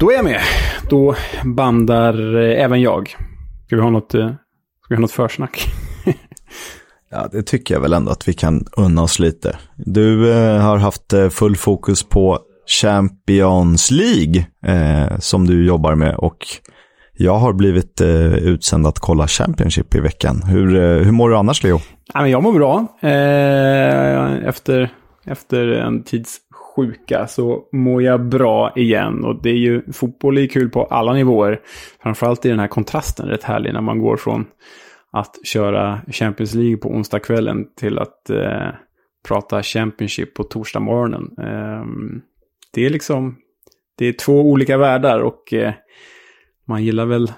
Då är jag med. Då bandar eh, även jag. Ska vi ha något, eh, ska vi ha något försnack? Ja, det tycker jag väl ändå att vi kan unna oss lite. Du eh, har haft full fokus på Champions League eh, som du jobbar med och jag har blivit eh, utsänd att kolla Championship i veckan. Hur, hur mår du annars, Leo? Ja, men jag mår bra. Efter, efter en tids sjuka så mår jag bra igen. Och det är ju, fotboll är kul på alla nivåer. Framförallt i den här kontrasten rätt härlig när man går från att köra Champions League på onsdagskvällen till att eh, prata Championship på torsdag morgonen. Eh, det är liksom, det är två olika världar och eh, man gillar väl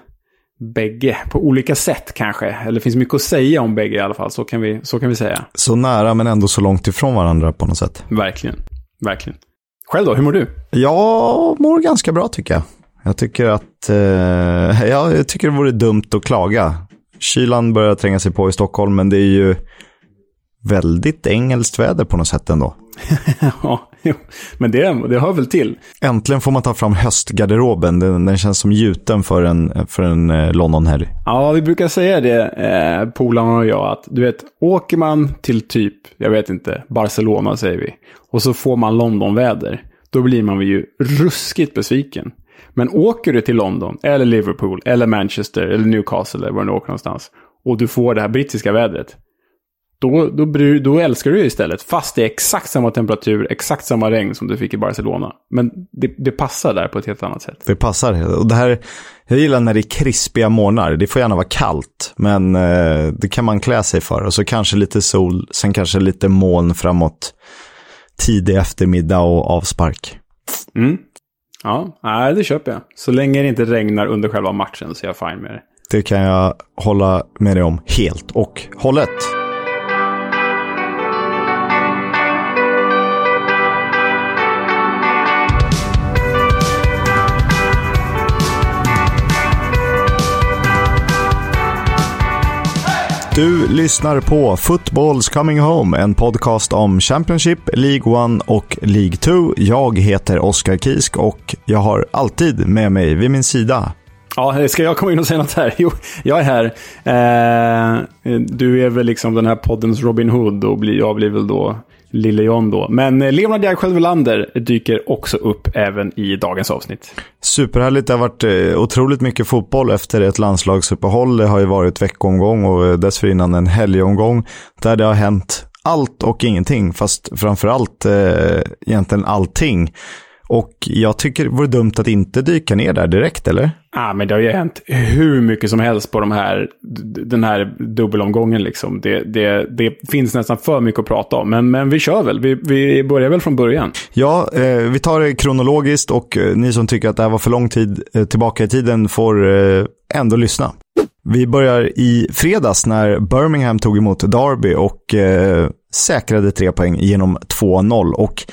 bägge på olika sätt kanske. Eller det finns mycket att säga om bägge i alla fall, så kan vi, så kan vi säga. Så nära men ändå så långt ifrån varandra på något sätt. Verkligen, verkligen. Själv då, hur mår du? Jag mår ganska bra tycker jag. Jag tycker att, eh, jag tycker det vore dumt att klaga. Kylan börjar tränga sig på i Stockholm, men det är ju väldigt engelskt väder på något sätt ändå. ja, men det, det hör väl till. Äntligen får man ta fram höstgarderoben. Den, den känns som gjuten för en, för en eh, Londonhelg. Ja, vi brukar säga det, eh, polarna och jag, att du vet, åker man till typ, jag vet inte, Barcelona säger vi, och så får man Londonväder, då blir man ju ruskigt besviken. Men åker du till London, eller Liverpool, eller Manchester, eller Newcastle, eller var du åker någonstans, och du får det här brittiska vädret, då, då, då älskar du det istället. Fast det är exakt samma temperatur, exakt samma regn som du fick i Barcelona. Men det, det passar där på ett helt annat sätt. Det passar. Och det här, jag gillar när det är krispiga morgnar. Det får gärna vara kallt, men eh, det kan man klä sig för. Och så kanske lite sol, sen kanske lite moln framåt tidig eftermiddag och avspark. Mm. Ja, nej, det köper jag. Så länge det inte regnar under själva matchen så är jag fine med det. Det kan jag hålla med dig om helt och hållet. Du lyssnar på Footballs Coming Home, en podcast om Championship, League 1 och League 2. Jag heter Oskar Kisk och jag har alltid med mig vid min sida Ja, ska jag komma in och säga något här? Jo, jag är här. Eh, du är väl liksom den här poddens Robin Hood och jag blir väl då Lille John då. Men eh, Leonard Jägerskiöld Welander dyker också upp även i dagens avsnitt. Superhärligt. Det har varit eh, otroligt mycket fotboll efter ett landslagsuppehåll. Det har ju varit veckomgång och eh, dessförinnan en helgomgång där det har hänt allt och ingenting, fast framförallt eh, egentligen allting. Och jag tycker det vore dumt att inte dyka ner där direkt, eller? Ja, ah, men det har ju hänt hur mycket som helst på de här, den här dubbelomgången. Liksom. Det, det, det finns nästan för mycket att prata om, men, men vi kör väl. Vi, vi börjar väl från början. Ja, eh, vi tar det kronologiskt och eh, ni som tycker att det här var för lång tid eh, tillbaka i tiden får eh, ändå lyssna. Vi börjar i fredags när Birmingham tog emot Derby och eh, säkrade tre poäng genom 2-0. Och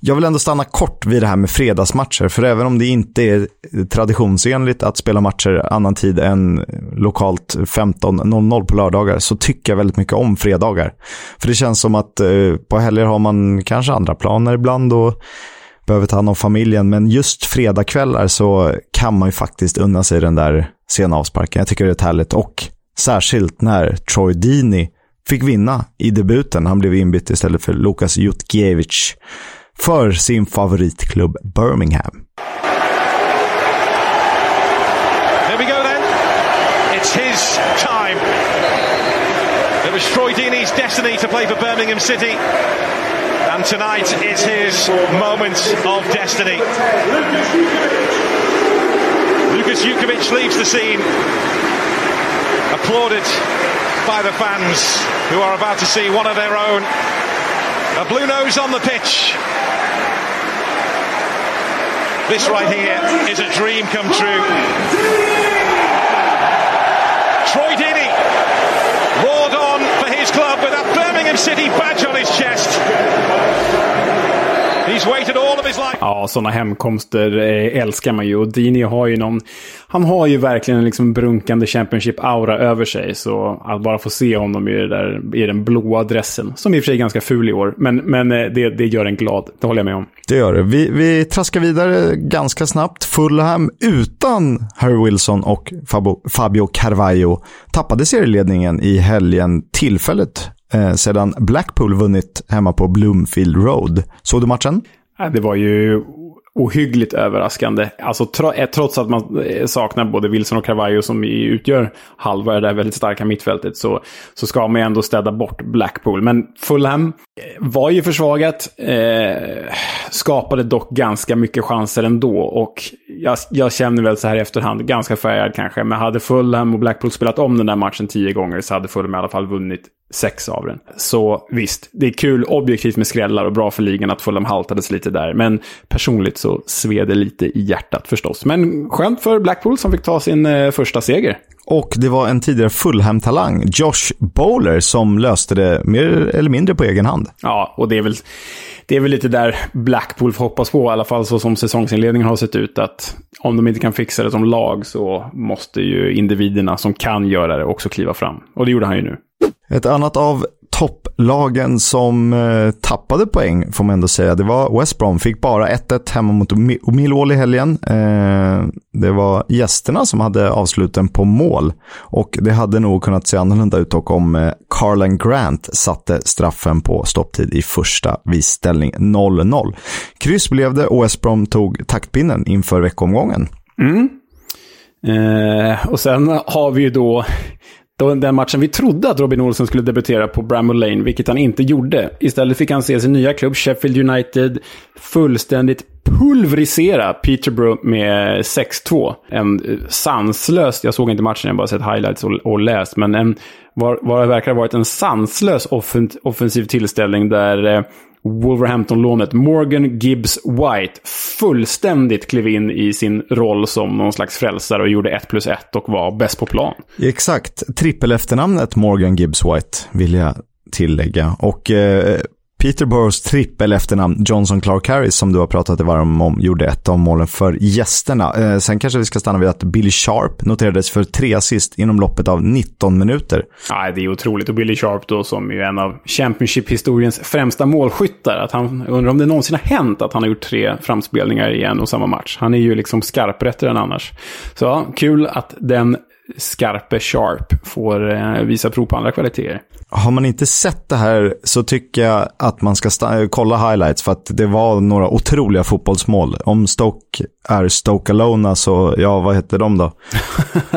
jag vill ändå stanna kort vid det här med fredagsmatcher, för även om det inte är traditionsenligt att spela matcher annan tid än lokalt 15.00 på lördagar, så tycker jag väldigt mycket om fredagar. För det känns som att eh, på helger har man kanske andra planer ibland och behöver ta hand om familjen, men just fredagkvällar så kan man ju faktiskt unna sig den där sena avsparken. Jag tycker det är härligt och särskilt när Troy Dini fick vinna i debuten. Han blev inbytt istället för Lukas Jutkiewicz för sin favoritklubb Birmingham. There we go then. It's his time. It was Troy Deeney's destiny to play for Birmingham City. And tonight is his moment of destiny. Lukas Jukovic leaves the scene, applauded by the fans who are about to see one of their own. A blue nose on the pitch. This right here is a dream come true. Troy Deeney roared on for his club with that Birmingham City badge on his chest. Ja, sådana hemkomster eh, älskar man ju. Och Dini har ju någon... Han har ju verkligen en liksom brunkande Championship-aura över sig. Så att bara få se honom i, det där, i den blåa dressen, som i och för sig är ganska ful i år, men, men eh, det, det gör en glad. Det håller jag med om. Det gör det. Vi, vi traskar vidare ganska snabbt. Fulham utan Harry Wilson och Fabio, Fabio Carvalho tappade serieledningen i helgen tillfället eh, sedan Blackpool vunnit hemma på Bloomfield Road. Såg du matchen? Det var ju ohyggligt överraskande. Alltså eh, trots att man eh, saknar både Wilson och Carvalho som utgör halva det där väldigt starka mittfältet så, så ska man ju ändå städa bort Blackpool. Men Fulham eh, var ju försvagat, eh, skapade dock ganska mycket chanser ändå och jag, jag känner väl så här i efterhand, ganska färgad kanske, men hade Fulham och Blackpool spelat om den där matchen tio gånger så hade Fulham i alla fall vunnit sex av den. Så visst, det är kul objektivt med skrällar och bra för ligan att Fulham haltades lite där. Men personligt så sved det lite i hjärtat förstås. Men skönt för Blackpool som fick ta sin eh, första seger. Och det var en tidigare Fulham-talang, Josh Bowler, som löste det mer eller mindre på egen hand. Ja, och det är väl, det är väl lite där Blackpool får hoppas på, i alla fall så som säsongsinledningen har sett ut, att om de inte kan fixa det som lag så måste ju individerna som kan göra det också kliva fram. Och det gjorde han ju nu. Ett annat av topplagen som eh, tappade poäng, får man ändå säga, det var West Brom. Fick bara 1-1 hemma mot Millwall i helgen. Eh, det var gästerna som hade avsluten på mål. Och det hade nog kunnat se annorlunda ut och om eh, Carlan Grant satte straffen på stopptid i första visställning 0-0. Kryss blev det och West Brom tog taktpinnen inför veckomgången. Mm. Eh, och sen har vi ju då den matchen vi trodde att Robin Olsen skulle debutera på Bramall Lane, vilket han inte gjorde. Istället fick han se sin nya klubb Sheffield United fullständigt pulverisera Peterborough med 6-2. En eh, sanslös, jag såg inte matchen, jag har bara sett highlights och, och läst, men en, vad, vad det verkar ha varit en sanslös offensiv tillställning där eh, Wolverhampton-lånet Morgan Gibbs White fullständigt klev in i sin roll som någon slags frälsare och gjorde 1 plus 1 och var bäst på plan. Exakt. Trippel efternamnet Morgan Gibbs White vill jag tillägga. Och eh, Peterboroughs trippel efternamn Johnson Clark Harris som du har pratat dig varm om gjorde ett av målen för gästerna. Eh, sen kanske vi ska stanna vid att Billy Sharp noterades för tre assist inom loppet av 19 minuter. Ja, det är otroligt. Och Billy Sharp då som är en av Championship-historiens främsta målskyttar. Att han, undrar om det någonsin har hänt att han har gjort tre framspelningar i en och samma match. Han är ju liksom skarprättare än annars. Så ja, kul att den skarpe Sharp får eh, visa prov på andra kvaliteter. Har man inte sett det här så tycker jag att man ska kolla highlights för att det var några otroliga fotbollsmål. Om Stoke är Stoke Alona så, ja vad heter de då?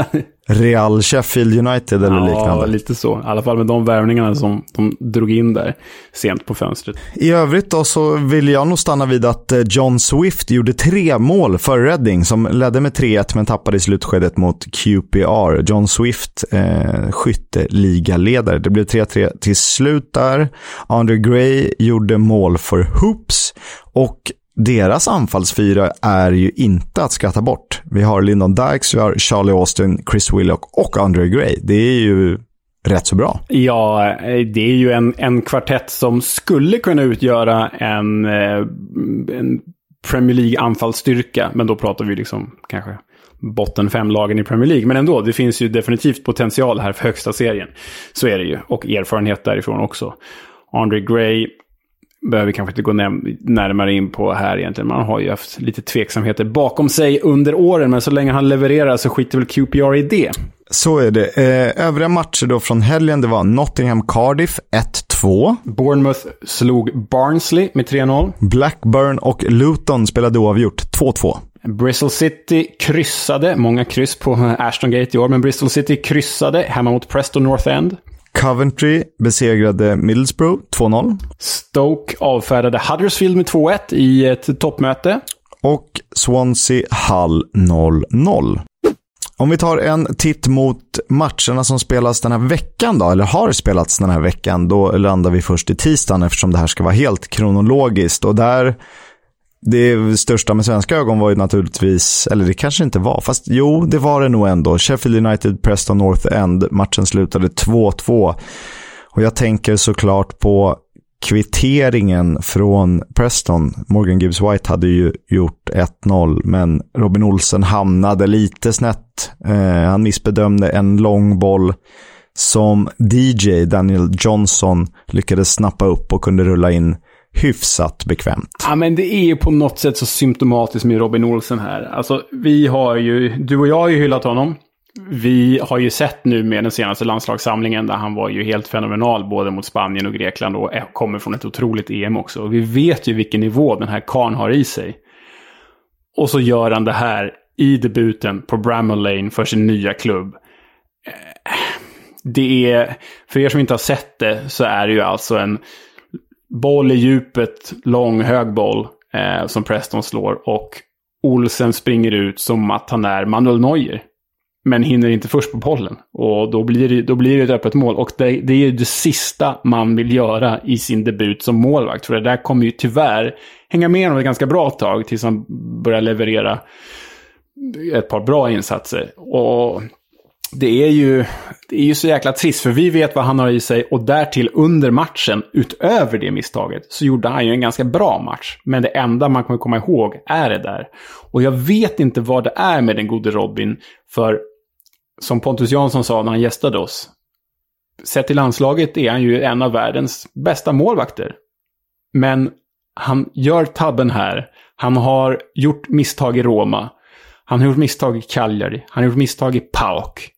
Real Sheffield United eller ja, liknande. Ja, lite så. I alla fall med de värvningarna som de drog in där sent på fönstret. I övrigt då så vill jag nog stanna vid att eh, John Swift gjorde tre mål för Reading som ledde med 3-1 men tappade i slutskedet mot QPR. John Swift, eh, skytteligaledare. Det blev 3-3 till slut där. Andre Gray gjorde mål för Hoops och deras anfallsfyra är ju inte att skratta bort. Vi har Lyndon Dykes, vi har Charlie Austin, Chris Willock och Andre Gray. Det är ju rätt så bra. Ja, eh, det är ju en, en kvartett som skulle kunna utgöra en, eh, en Premier League-anfallsstyrka. Men då pratar vi liksom kanske botten fem-lagen i Premier League. Men ändå, det finns ju definitivt potential här för högsta serien. Så är det ju. Och erfarenhet därifrån också. Andre Gray behöver vi kanske inte gå närmare in på här egentligen. Man har ju haft lite tveksamheter bakom sig under åren, men så länge han levererar så skiter väl QPR i det. Så är det. Eh, övriga matcher då från helgen, det var Nottingham-Cardiff 1-2. Bournemouth slog Barnsley med 3-0. Blackburn och Luton spelade oavgjort 2-2. Bristol City kryssade, många kryss på Ashton Gate i år, men Bristol City kryssade hemma mot Preston North End. Coventry besegrade Middlesbrough 2-0. Stoke avfärdade Huddersfield med 2-1 i ett toppmöte. Och Swansea Hull 0-0. Om vi tar en titt mot matcherna som spelas den här veckan då, eller har spelats den här veckan, då landar vi först i tisdagen eftersom det här ska vara helt kronologiskt. Och där det största med svenska ögon var ju naturligtvis, eller det kanske inte var, fast jo, det var det nog ändå. Sheffield United, Preston North End, matchen slutade 2-2. Och jag tänker såklart på kvitteringen från Preston. Morgan Gibbs White hade ju gjort 1-0, men Robin Olsen hamnade lite snett. Eh, han missbedömde en lång boll som DJ Daniel Johnson lyckades snappa upp och kunde rulla in hyfsat bekvämt. Ja, men det är ju på något sätt så symptomatiskt med Robin Olsen här. Alltså, vi har ju, du och jag har ju hyllat honom. Vi har ju sett nu med den senaste landslagssamlingen där han var ju helt fenomenal både mot Spanien och Grekland och kommer från ett otroligt EM också. Och vi vet ju vilken nivå den här karn har i sig. Och så gör han det här i debuten på Bramall Lane för sin nya klubb. Eh, det är, för er som inte har sett det, så är det ju alltså en boll i djupet, lång hög boll eh, som Preston slår. Och Olsen springer ut som att han är Manuel Neuer. Men hinner inte först på bollen. Och då blir det, då blir det ett öppet mål. Och det, det är det sista man vill göra i sin debut som målvakt. För det där kommer ju tyvärr hänga med honom ett ganska bra tag tills han börjar leverera ett par bra insatser. Och det är ju, det är ju så jäkla trist, för vi vet vad han har i sig och därtill under matchen, utöver det misstaget, så gjorde han ju en ganska bra match. Men det enda man kommer komma ihåg är det där. Och jag vet inte vad det är med den gode Robin, för som Pontus Jansson sa när han gästade oss, sett till landslaget är han ju en av världens bästa målvakter. Men han gör tabben här. Han har gjort misstag i Roma. Han har gjort misstag i Cagliari. Han har gjort misstag i PAOK.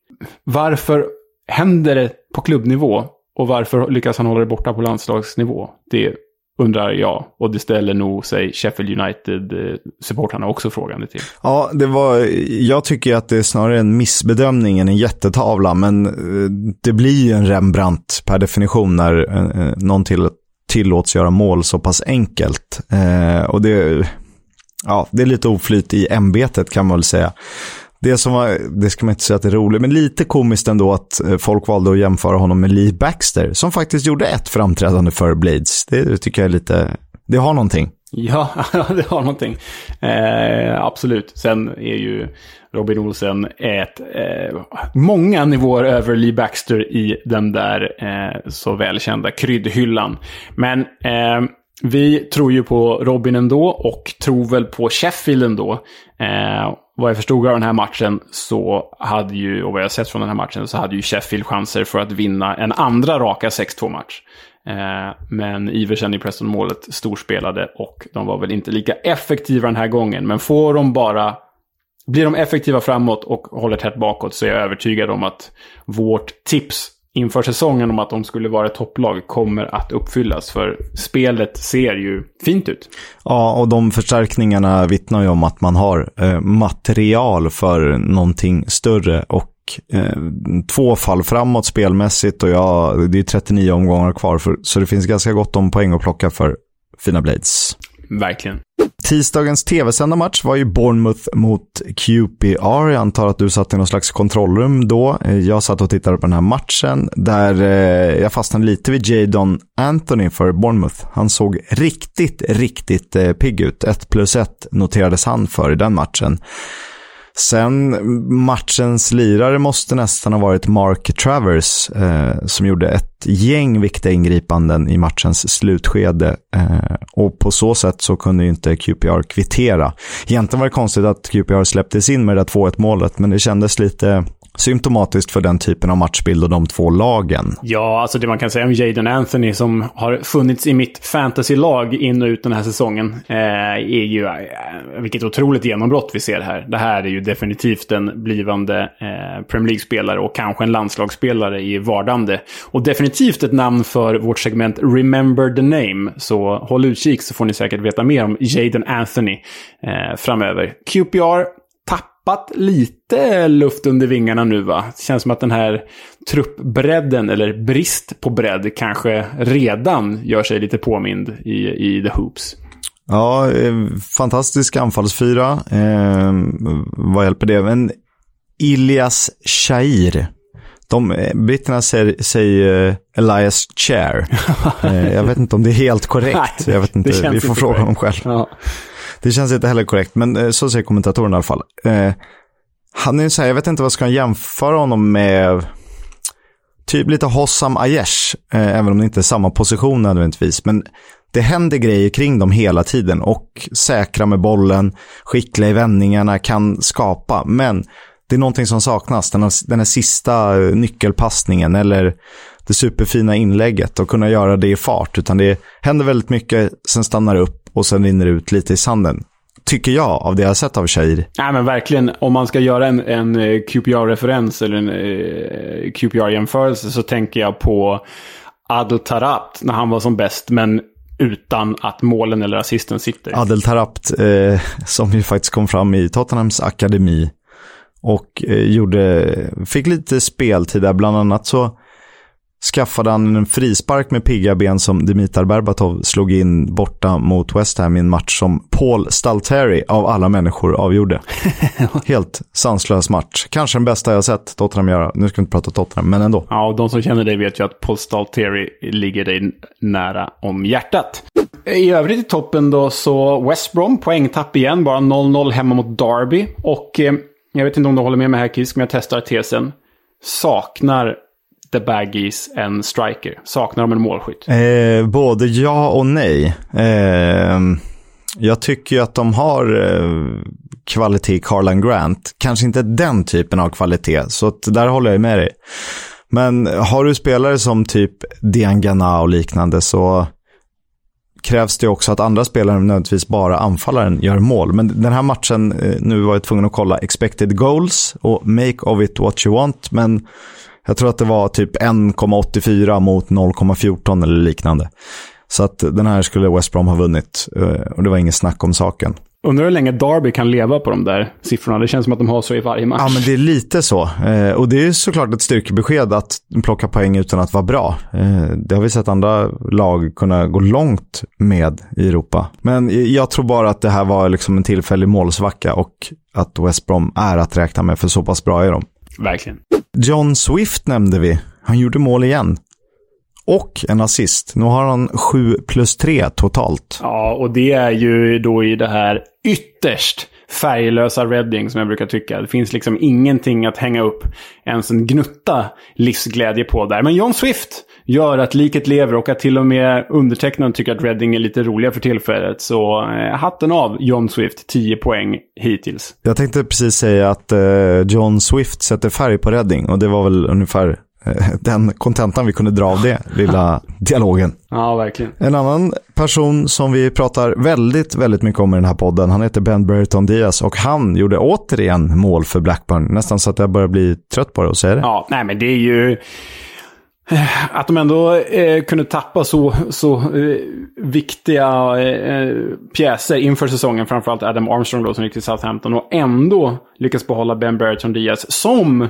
Varför händer det på klubbnivå? Och varför lyckas han hålla det borta på landslagsnivå? Det undrar jag. Och det ställer nog sig Sheffield United-supportrarna eh, också frågande till. Ja, det var, jag tycker att det är snarare en missbedömning än en jättetavla. Men eh, det blir ju en Rembrandt per definition när eh, någon till, tillåts göra mål så pass enkelt. Eh, och det, ja, det är lite oflyt i ämbetet kan man väl säga. Det som var, det ska man inte säga att det är roligt, men lite komiskt ändå att eh, folk valde att jämföra honom med Lee Baxter, som faktiskt gjorde ett framträdande för Blades. Det tycker jag är lite, det har någonting. Ja, det har någonting. Eh, absolut. Sen är ju Robin Olsen ett, eh, många nivåer över Lee Baxter i den där eh, så välkända kryddhyllan. Men eh, vi tror ju på Robin ändå och tror väl på Sheffield ändå. Eh, vad jag förstod av den här matchen så hade ju, och vad jag sett från den här matchen, så hade ju Sheffield chanser för att vinna en andra raka 6-2-match. Eh, men Iversen i Preston-målet storspelade och de var väl inte lika effektiva den här gången. Men får de bara blir de effektiva framåt och håller tätt bakåt så är jag övertygad om att vårt tips inför säsongen om att de skulle vara ett topplag kommer att uppfyllas. För spelet ser ju fint ut. Ja, och de förstärkningarna vittnar ju om att man har eh, material för någonting större. Och eh, två fall framåt spelmässigt och ja, det är 39 omgångar kvar. För, så det finns ganska gott om poäng att plocka för fina Blades. Verkligen. Tisdagens tv-sända match var ju Bournemouth mot QPR. Jag antar att du satt i någon slags kontrollrum då. Eh, jag satt och tittade på den här matchen där eh, jag fastnade lite vid Jadon Anthony för Bournemouth. Han såg riktigt, riktigt eh, pigg ut. 1 plus 1 noterades han för i den matchen. Sen matchens lirare måste nästan ha varit Mark Travers eh, som gjorde ett gäng viktiga ingripanden i matchens slutskede. Eh, och på så sätt så kunde ju inte QPR kvittera. Egentligen var det konstigt att QPR släpptes in med det där 2-1 målet, men det kändes lite symptomatiskt för den typen av matchbild och de två lagen. Ja, alltså det man kan säga om Jaden Anthony som har funnits i mitt fantasy-lag in och ut den här säsongen eh, är ju eh, vilket otroligt genombrott vi ser här. Det här är ju definitivt en blivande eh, Premier League-spelare och kanske en landslagsspelare i vardande. Och definitivt ett namn för vårt segment Remember the Name. Så håll utkik så får ni säkert veta mer om Jaden Anthony eh, framöver. QPR tappat lite luft under vingarna nu va? Det känns som att den här truppbredden, eller brist på bredd, kanske redan gör sig lite påmind i, i The Hoops. Ja, eh, fantastisk anfallsfyra. Eh, vad hjälper det? Men Ilias Shair. De, eh, britterna säger, säger uh, Elias Chair. eh, jag vet inte om det är helt korrekt. jag vet inte, vi får fråga honom själv. Ja. Det känns inte heller korrekt, men eh, så säger kommentatorn i alla fall. Eh, han är så här, jag vet inte vad ska jämföra honom med typ lite Hossam Aiesh, eh, även om det inte är samma position nödvändigtvis. Men det händer grejer kring dem hela tiden och säkra med bollen, skickliga i vändningarna, kan skapa. Men det är någonting som saknas, den här, den här sista eh, nyckelpassningen eller det superfina inlägget och kunna göra det i fart. Utan det händer väldigt mycket, sen stannar upp och sen rinner ut lite i sanden. Tycker jag, av det jag har sett av Shahir. Nej, men verkligen. Om man ska göra en, en eh, QPR-referens eller en eh, QPR-jämförelse så tänker jag på Adel Tarat när han var som bäst, men utan att målen eller assisten sitter. Adel Tarabt, eh, som ju faktiskt kom fram i Tottenhams akademi och eh, gjorde, fick lite speltid där. Bland annat så skaffade han en frispark med pigga ben som Dimitar Berbatov slog in borta mot West Ham i en match som Paul Stalteri av alla människor avgjorde. Helt sanslös match. Kanske den bästa jag sett Tottenham göra. Nu ska vi inte prata Tottenham, men ändå. Ja, och de som känner dig vet ju att Paul Stalteri ligger dig nära om hjärtat. I övrigt i toppen då så West Brom, poängtapp igen, bara 0-0 hemma mot Derby. Och eh, jag vet inte om du håller med mig här Kisk, men jag testar tesen. Saknar The Baggies en striker? Saknar de en målskytt? Eh, både ja och nej. Eh, jag tycker ju att de har eh, kvalitet i Carlan Grant. Kanske inte den typen av kvalitet, så att där håller jag med dig. Men har du spelare som typ Diangana och liknande så krävs det också att andra spelare, nödvändigtvis bara anfallaren, gör mål. Men den här matchen, eh, nu var jag tvungen att kolla expected goals och make of it what you want. Men jag tror att det var typ 1,84 mot 0,14 eller liknande. Så att den här skulle West Brom ha vunnit eh, och det var inget snack om saken. Undrar hur länge Derby kan leva på de där siffrorna. Det känns som att de har så i varje match. Ja, men det är lite så. Eh, och det är såklart ett styrkebesked att plocka poäng utan att vara bra. Eh, det har vi sett andra lag kunna gå långt med i Europa. Men jag tror bara att det här var liksom en tillfällig målsvacka och att West Brom är att räkna med, för så pass bra är de. Verkligen. John Swift nämnde vi. Han gjorde mål igen. Och en assist. Nu har han 7 plus 3 totalt. Ja, och det är ju då i det här ytterst färglösa Reading som jag brukar tycka. Det finns liksom ingenting att hänga upp ens en gnutta livsglädje på där. Men John Swift gör att liket lever och att till och med undertecknaren tycker att Reading är lite roliga för tillfället. Så eh, hatten av John Swift, 10 poäng hittills. Jag tänkte precis säga att eh, John Swift sätter färg på Reading och det var väl ungefär eh, den kontentan vi kunde dra av det, lilla dialogen. Ja, verkligen. En annan person som vi pratar väldigt, väldigt mycket om i den här podden, han heter Ben Burton Diaz och han gjorde återigen mål för Blackburn. Nästan så att jag börjar bli trött på det och säga det. Ja, nej men det är ju... Eh, att de ändå eh, kunde tappa så, så eh, viktiga eh, pjäser inför säsongen, framförallt Adam Armstrong då, som gick till Southampton, och ändå lyckas behålla Ben Baryton Diaz som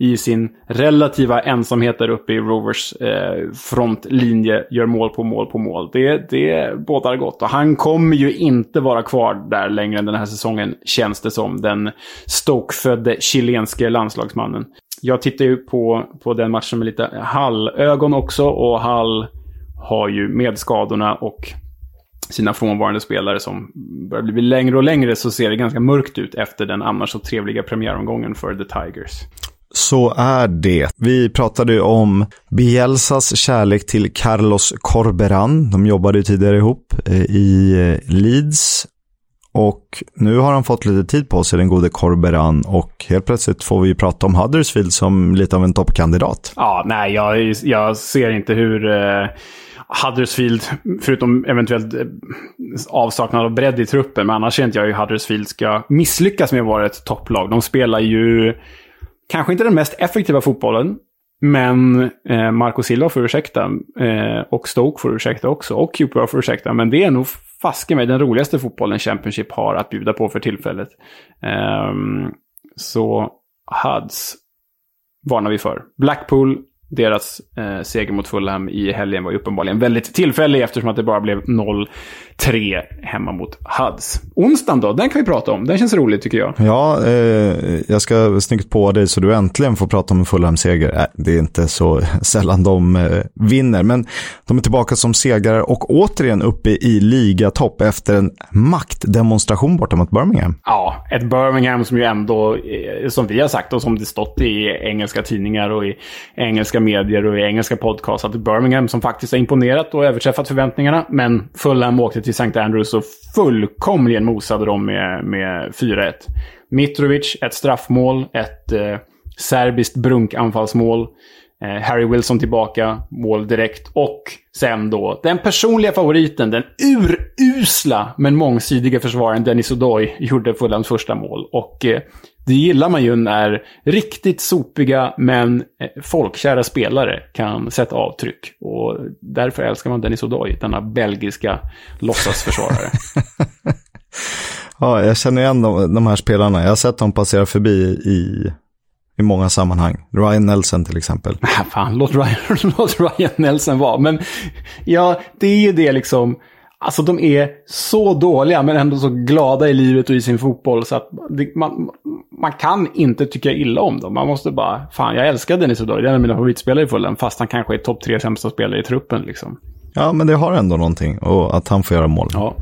i sin relativa ensamhet där uppe i Rovers eh, frontlinje gör mål på mål på mål. Det, det bådar gott. Och han kommer ju inte vara kvar där längre än den här säsongen, känns det som. Den Stoke-födde chilenske landslagsmannen. Jag tittar ju på, på den matchen med lite Hall-ögon också och Hall har ju med skadorna och sina frånvarande spelare som börjar bli längre och längre så ser det ganska mörkt ut efter den annars så trevliga premiäromgången för The Tigers. Så är det. Vi pratade ju om Bielsas kärlek till Carlos Corberan. De jobbade ju tidigare ihop eh, i eh, Leeds. Och nu har han fått lite tid på sig, den gode Corberan. Och helt plötsligt får vi prata om Huddersfield som lite av en toppkandidat. Ja, nej, jag, jag ser inte hur... Eh... Huddersfield, förutom eventuellt eh, avsaknad av bredd i truppen, men annars ser inte jag hur Huddersfield ska misslyckas med att vara ett topplag. De spelar ju kanske inte den mest effektiva fotbollen. Men eh, Marco Silva får ursäkta. Eh, och Stoke får ursäkta också. Och Cooper får ursäkta. Men det är nog faske mig den roligaste fotbollen Championship har att bjuda på för tillfället. Um, så Huds varnar vi för. Blackpool, deras eh, seger mot Fulham i helgen var ju uppenbarligen väldigt tillfällig eftersom att det bara blev 0-3 3 hemma mot Huds. Onsdagen då, den kan vi prata om. Den känns rolig tycker jag. Ja, eh, jag ska snyggt på dig så du äntligen får prata om en Fulham-seger. Äh, det är inte så sällan de eh, vinner, men de är tillbaka som segrare och återigen uppe i ligatopp efter en maktdemonstration borta mot Birmingham. Ja, ett Birmingham som ju ändå, eh, som vi har sagt och som det stått i engelska tidningar och i engelska medier och i engelska podcast, att Birmingham som faktiskt har imponerat och överträffat förväntningarna, men Fulham åkte till till St. Andrews och fullkomligen mosade dem med, med 4-1. Mitrovic, ett straffmål, ett eh, serbiskt brunkanfallsmål. Eh, Harry Wilson tillbaka, mål direkt. Och sen då, den personliga favoriten, den urusla men mångsidiga försvararen Dennis Odoi gjorde Fulhams första mål. Och eh, det gillar man ju när riktigt sopiga men eh, folkkära spelare kan sätta avtryck. Och därför älskar man Dennis Odoi, denna belgiska låtsasförsvarare. ja, jag känner igen de, de här spelarna. Jag har sett dem passera förbi i i många sammanhang. Ryan Nelson till exempel. Fan, låt Ryan, låt Ryan Nelson vara. Men ja, det är ju det liksom. Alltså de är så dåliga men ändå så glada i livet och i sin fotboll så att det, man, man kan inte tycka illa om dem. Man måste bara, fan jag älskar Dennis Odoi, det är en av mina favoritspelare i fullen, fast han kanske är topp tre sämsta spelare i truppen liksom. Ja, men det har ändå någonting och att han får göra mål. Ja.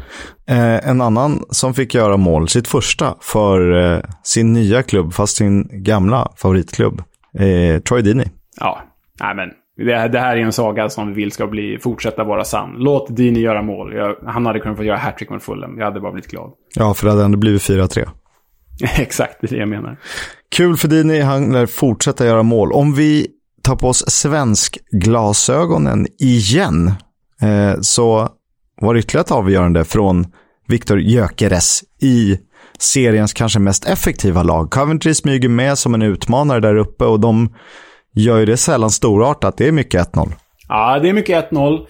Eh, en annan som fick göra mål, sitt första för eh, sin nya klubb, fast sin gamla favoritklubb, eh, Troy Dini. Ja, nej men det, det, här är en saga som vi vill ska bli, fortsätta vara sann. Låt Dini göra mål. Jag, han hade kunnat få göra hattrick med Fulham. Jag hade bara blivit glad. Ja, för det hade ändå blivit 4-3. Exakt, det är det jag menar. Kul för Dini, han lär fortsätta göra mål. Om vi tar på oss svensk glasögonen igen Eh, så var det ytterligare ett avgörande från Viktor Gyökeres i seriens kanske mest effektiva lag. Coventry smyger med som en utmanare där uppe och de gör ju det sällan storartat. Det är mycket 1-0. Ja, det är mycket 1-0.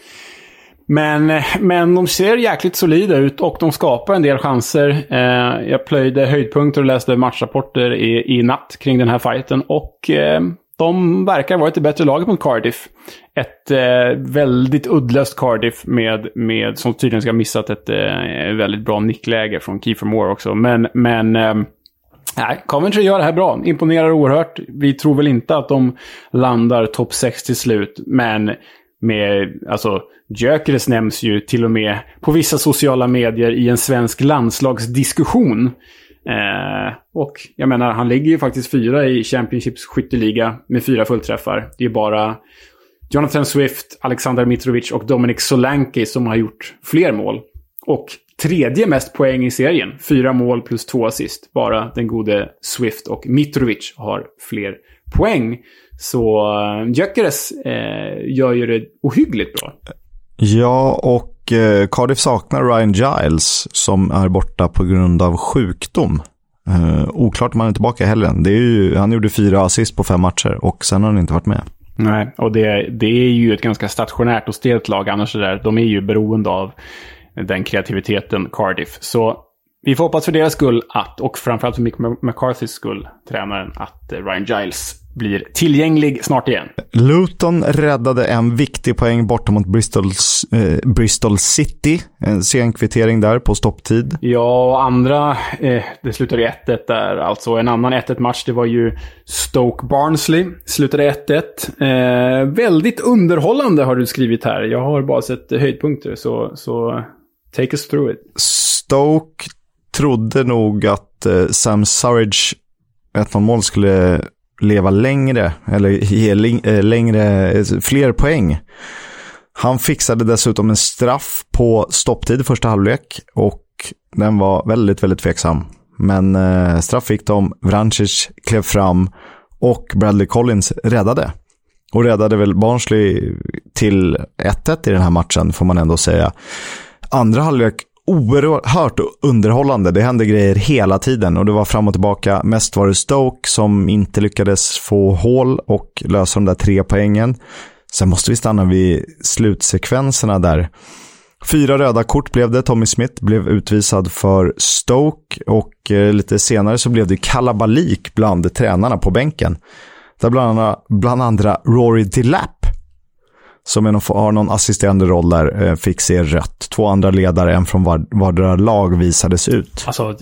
Men, men de ser jäkligt solida ut och de skapar en del chanser. Eh, jag plöjde höjdpunkter och läste matchrapporter i, i natt kring den här fighten och eh, de verkar ha varit det bättre laget mot Cardiff. Ett eh, väldigt uddlöst Cardiff med, med, som tydligen ska ha missat ett eh, väldigt bra nickläge från Kiefer Moore också. Men, men eh, nej, Coventry gör det här bra. Imponerar oerhört. Vi tror väl inte att de landar topp 6 till slut, men med, alltså, Gyökeres nämns ju till och med på vissa sociala medier i en svensk landslagsdiskussion. Eh, och jag menar, han ligger ju faktiskt fyra i Championships skytteliga med fyra fullträffar. Det är bara Jonathan Swift, Alexander Mitrovic och Dominic Solanke som har gjort fler mål. Och tredje mest poäng i serien. Fyra mål plus två assist. Bara den gode Swift och Mitrovic har fler poäng. Så uh, Gyökeres uh, gör ju det ohyggligt bra. Ja, och uh, Cardiff saknar Ryan Giles som är borta på grund av sjukdom. Uh, oklart om han är tillbaka heller. Det är ju, han gjorde fyra assist på fem matcher och sen har han inte varit med. Nej, och det, det är ju ett ganska stationärt och stelt lag annars. Där. De är ju beroende av den kreativiteten, Cardiff. Så vi får hoppas för deras skull att, och framförallt för Mick McCarthys skull, tränaren, att Ryan Giles blir tillgänglig snart igen. Luton räddade en viktig poäng borta mot Bristols, eh, Bristol City. En sen kvittering där på stopptid. Ja, och andra, eh, det slutade 1-1 där. Alltså en annan 1-1 match, det var ju Stoke Barnsley. Slutade 1-1. Eh, väldigt underhållande har du skrivit här. Jag har bara sett höjdpunkter, så, så take us through it. Stoke trodde nog att eh, Sam Surridge 1-0 mål skulle leva längre, eller ge eh, längre, eh, fler poäng. Han fixade dessutom en straff på stopptid i första halvlek och den var väldigt, väldigt tveksam. Men eh, straff fick de, Vrancic klev fram och Bradley Collins räddade. Och räddade väl Barnsley till 1-1 i den här matchen, får man ändå säga. Andra halvlek oerhört underhållande. Det hände grejer hela tiden och det var fram och tillbaka. Mest var det Stoke som inte lyckades få hål och lösa de där tre poängen. Sen måste vi stanna vid slutsekvenserna där. Fyra röda kort blev det. Tommy Smith blev utvisad för Stoke och eh, lite senare så blev det kalabalik bland tränarna på bänken. Där bland andra, bland andra Rory Delap som är någon, har någon assisterande roll där, eh, fick se rött. Två andra ledare, en från var, vardera lag, visades ut. Alltså,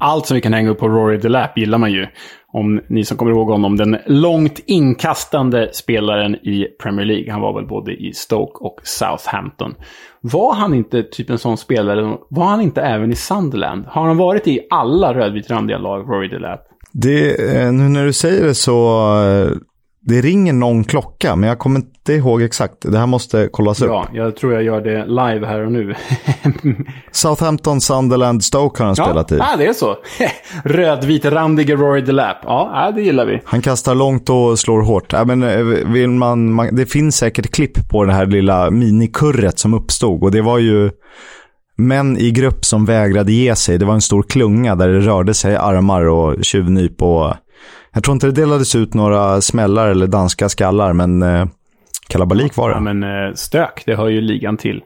allt som vi kan hänga upp på Rory DeLapp gillar man ju. Om ni som kommer ihåg honom, den långt inkastande spelaren i Premier League. Han var väl både i Stoke och Southampton. Var han inte typ en sån spelare, var han inte även i Sunderland? Har han varit i alla rödvitrandiga lag, Rory DeLapp? Det, eh, nu när du säger det så, eh, det ringer någon klocka, men jag kommer inte ihåg exakt. Det här måste kollas upp. Ja, jag tror jag gör det live här och nu. Southampton, Sunderland, Stoke har han spelat i. Ja, det är så. Rödvitrandige Rory DeLapp. Ja, det gillar vi. Han kastar långt och slår hårt. Ja, men eh, vill man, man, det finns säkert klipp på det här lilla minikurret som uppstod. Och det var ju män i grupp som vägrade ge sig. Det var en stor klunga där det rörde sig armar och tjuvnyp. Och jag tror inte det delades ut några smällar eller danska skallar, men eh, kalabalik var det. Ja, men eh, stök, det hör ju ligan till.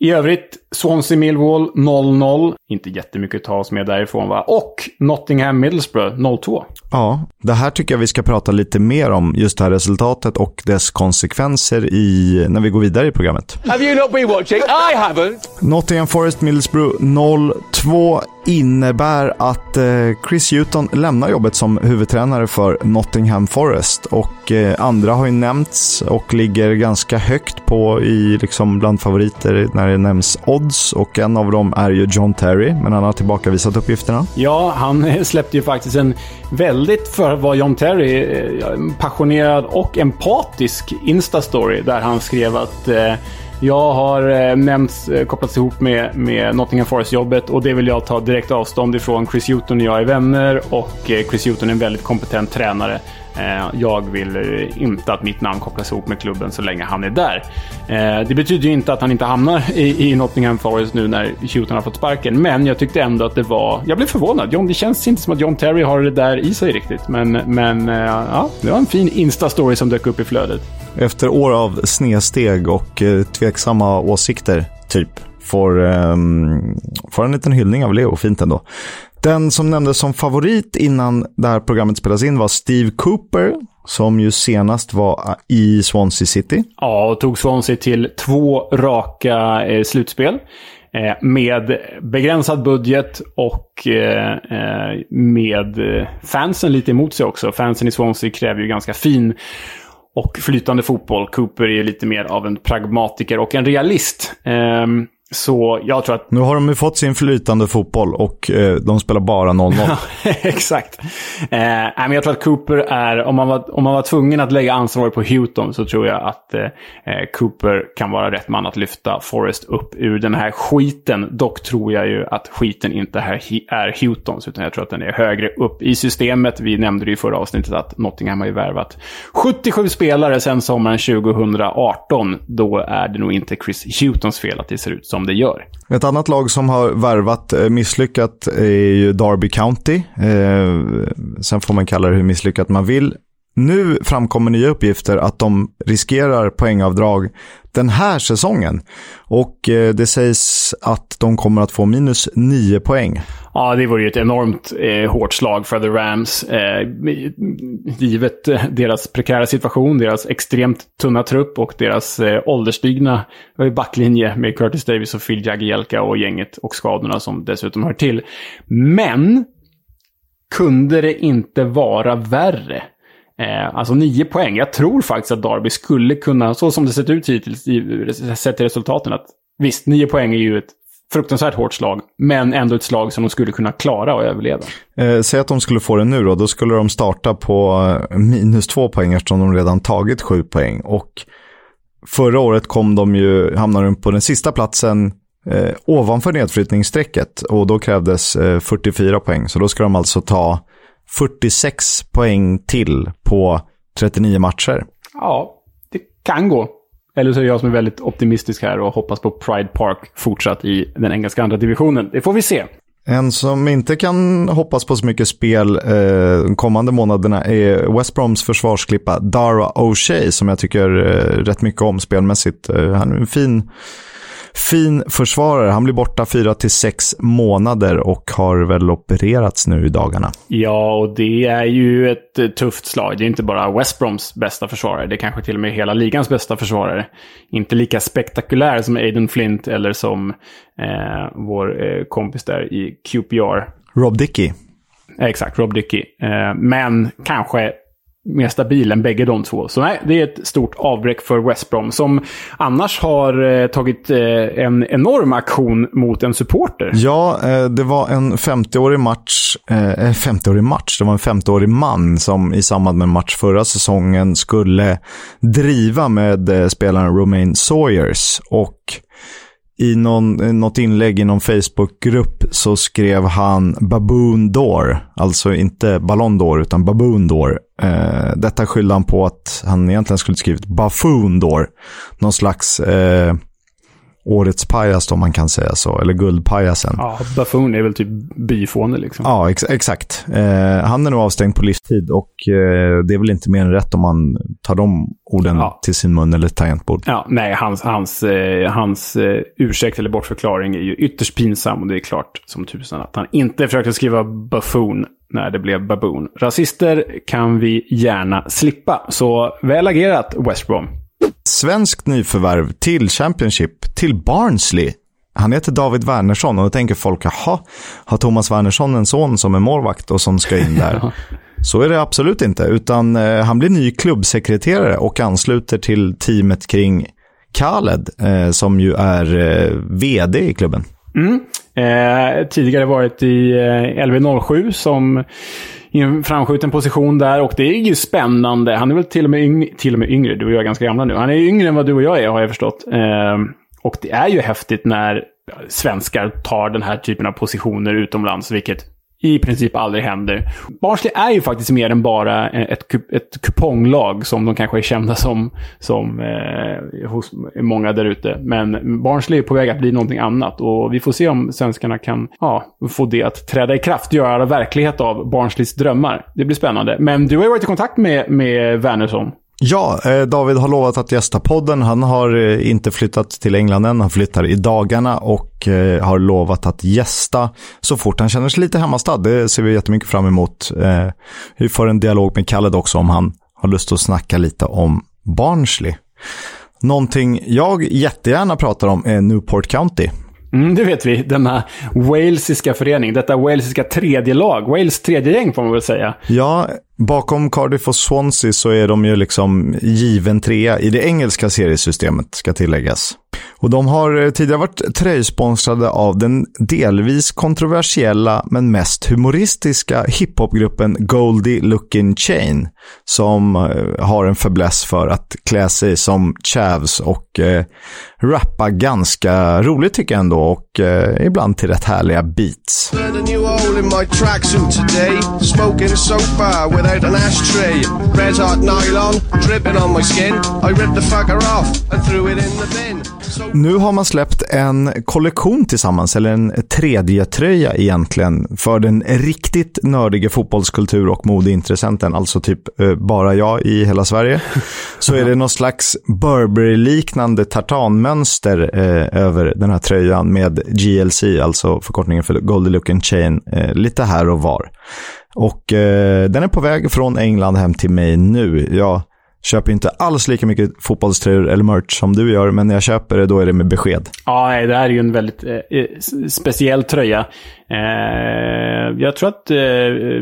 I övrigt, Swansea Millwall 0-0. Inte jättemycket att ta oss med därifrån va? Och Nottingham Middlesbrough 0-2. Ja, det här tycker jag vi ska prata lite mer om, just det här resultatet och dess konsekvenser i, när vi går vidare i programmet. Have you not been watching? I haven't! Nottingham Forest Middlesbrough 0-2 innebär att eh, Chris Hewton lämnar jobbet som huvudtränare för Nottingham Forest och eh, andra har ju nämnts och ligger ganska högt på i liksom bland favoriter när det nämns odds och en av dem är ju John Terry, men han har tillbakavisat uppgifterna. Ja, han släppte ju faktiskt en väldigt, för att vara John Terry, eh, passionerad och empatisk Insta-story där han skrev att eh, jag har eh, nämnts, kopplats ihop med, med Nottingham Forest-jobbet och det vill jag ta direkt avstånd ifrån. Chris Hewton och jag är vänner och Chris Hewton är en väldigt kompetent tränare. Eh, jag vill eh, inte att mitt namn kopplas ihop med klubben så länge han är där. Eh, det betyder ju inte att han inte hamnar i, i Nottingham Forest nu när Hewton har fått sparken, men jag tyckte ändå att det var... Jag blev förvånad. John, det känns inte som att John Terry har det där i sig riktigt, men, men ja, det var en fin Insta-story som dök upp i flödet. Efter år av snedsteg och tveksamma åsikter, typ, får, um, får en liten hyllning av Leo. Fint ändå. Den som nämndes som favorit innan det här programmet spelades in var Steve Cooper, som ju senast var i Swansea City. Ja, och tog Swansea till två raka eh, slutspel. Eh, med begränsad budget och eh, eh, med fansen lite emot sig också. Fansen i Swansea kräver ju ganska fin och flytande fotboll. Cooper är lite mer av en pragmatiker och en realist. Ehm, så jag tror att... Nu har de ju fått sin flytande fotboll och eh, de spelar bara 0-0. Exakt. Eh, men jag tror att Cooper är, om man, var, om man var tvungen att lägga ansvaret på Houghton så tror jag att eh, eh, Cooper kan vara rätt man att lyfta Forrest upp ur den här skiten. Dock tror jag ju att skiten inte är, är Houghtons, utan jag tror att den är högre upp i systemet. Vi nämnde det i förra avsnittet att Nottingham har ju värvat 77 spelare sedan sommaren 2018. Då är det nog inte Chris Houghtons fel att det ser ut som som det gör. Ett annat lag som har värvat eh, misslyckat är ju Derby County. Eh, sen får man kalla det hur misslyckat man vill. Nu framkommer nya uppgifter att de riskerar poängavdrag den här säsongen. Och eh, det sägs att de kommer att få minus 9 poäng. Ja, det vore ju ett enormt eh, hårt slag för The Rams. Eh, givet eh, deras prekära situation, deras extremt tunna trupp och deras eh, ålderstigna eh, backlinje med Curtis Davis och Phil Jagielka och gänget och skadorna som dessutom hör till. Men kunde det inte vara värre? Eh, alltså nio poäng. Jag tror faktiskt att Darby skulle kunna, så som det sett ut hittills, sett till resultaten, att visst, nio poäng är ju ett fruktansvärt hårt slag, men ändå ett slag som de skulle kunna klara och överleva. Eh, säg att de skulle få det nu då, då skulle de starta på eh, minus två poäng eftersom de redan tagit sju poäng. Och förra året kom de ju, hamnade de på den sista platsen eh, ovanför nedflyttningsstrecket och då krävdes eh, 44 poäng. Så då ska de alltså ta 46 poäng till på 39 matcher. Ja, det kan gå. Eller så är det jag som är väldigt optimistisk här och hoppas på Pride Park fortsatt i den engelska andra divisionen. Det får vi se. En som inte kan hoppas på så mycket spel eh, de kommande månaderna är West Broms försvarsklippa Dara O'Shea som jag tycker eh, rätt mycket om spelmässigt. Eh, han är en fin fin försvarare. Han blir borta fyra till sex månader och har väl opererats nu i dagarna. Ja, och det är ju ett eh, tufft slag. Det är inte bara West Broms bästa försvarare. Det är kanske till och med hela ligans bästa försvarare. Inte lika spektakulär som Aiden Flint eller som eh, vår eh, kompis där i QPR. Rob Dickey. Exakt, Rob Dickey. Eh, men kanske mer stabil än bägge de två. Så nej, det är ett stort avbräck för West Brom som annars har eh, tagit eh, en enorm aktion mot en supporter. Ja, eh, det var en 50-årig match, eh, eh, 50-årig match, det var en 50-årig man som i samband med match förra säsongen skulle driva med eh, spelaren Romain Sawyers och i någon, något inlägg i någon Facebookgrupp så skrev han Baboon Door, alltså inte Ballon d'Or utan Baboon Door. Eh, detta skyllde han på att han egentligen skulle skrivit Buffoon Door, någon slags eh, årets pajas om man kan säga så, eller guldpajasen. Ja, Buffoon är väl typ byfåne liksom. Ja, ex exakt. Eh, han är nog avstängd på livstid och eh, det är väl inte mer än rätt om man tar de orden ja. till sin mun eller tangentbord. Ja, nej, hans, hans, eh, hans eh, ursäkt eller bortförklaring är ju ytterst pinsam och det är klart som tusan att han inte försökte skriva Buffoon när det blev baboon. Rasister kan vi gärna slippa, så väl agerat West Brom. Svenskt nyförvärv till Championship, till Barnsley. Han heter David Wernersson och då tänker folk, jaha, har Thomas Wernersson en son som är målvakt och som ska in där? Så är det absolut inte, utan eh, han blir ny klubbsekreterare och ansluter till teamet kring Khaled, eh, som ju är eh, vd i klubben. Mm. Tidigare varit i eh, LV07 som i en framskjuten position där och det är ju spännande. Han är väl till och med, yng till och med yngre. Du och jag är ganska gamla nu. Han är yngre än vad du och jag är har jag förstått. Eh, och det är ju häftigt när svenskar tar den här typen av positioner utomlands, vilket i princip aldrig händer. Barnsley är ju faktiskt mer än bara ett, ett kuponglag som de kanske är kända som, som eh, hos många där ute. Men Barnsley är på väg att bli någonting annat och vi får se om svenskarna kan ja, få det att träda i kraft, göra verklighet av Barnsleys drömmar. Det blir spännande. Men du har ju varit i kontakt med, med Wernersson. Ja, eh, David har lovat att gästa podden. Han har eh, inte flyttat till England än. Han flyttar i dagarna och eh, har lovat att gästa så fort han känner sig lite hemmastad. Det ser vi jättemycket fram emot. Vi får en dialog med Khaled också om han har lust att snacka lite om Barnsley. Någonting jag jättegärna pratar om är Newport County. Mm, det vet vi. Denna walesiska förening. Detta walesiska tredje lag. Wales tredje gäng får man väl säga. Ja, bakom Cardiff och Swansea så är de ju liksom given trea i det engelska seriesystemet, ska tilläggas. Och de har eh, tidigare varit tröjsponsrade av den delvis kontroversiella men mest humoristiska hiphopgruppen Goldie Looking Chain. Som eh, har en fäbless för att klä sig som chavs och eh, rappa ganska roligt tycker jag ändå och eh, ibland till rätt härliga beats. Nu har man släppt en kollektion tillsammans, eller en tredje tröja egentligen, för den riktigt nördiga fotbollskultur och modeintressenten, alltså typ eh, bara jag i hela Sverige. Så är det någon slags Burberry-liknande tartanmönster eh, över den här tröjan med GLC, alltså förkortningen för Goldie Look and Chain, eh, lite här och var. Och eh, den är på väg från England hem till mig nu. Jag köper inte alls lika mycket fotbollströjor eller merch som du gör, men när jag köper det då är det med besked. Ja, det här är ju en väldigt eh, eh speciell tröja. Eh, jag tror att eh,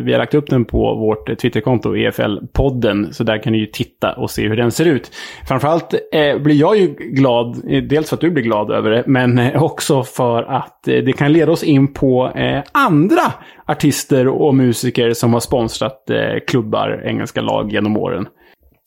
vi har lagt upp den på vårt Twitterkonto, EFL-podden, så där kan ni ju titta och se hur den ser ut. Framförallt eh, blir jag ju glad, eh, dels för att du blir glad över det, men eh, också för att det kan leda oss in på andra artister och musiker som har sponsrat klubbar, engelska lag genom åren.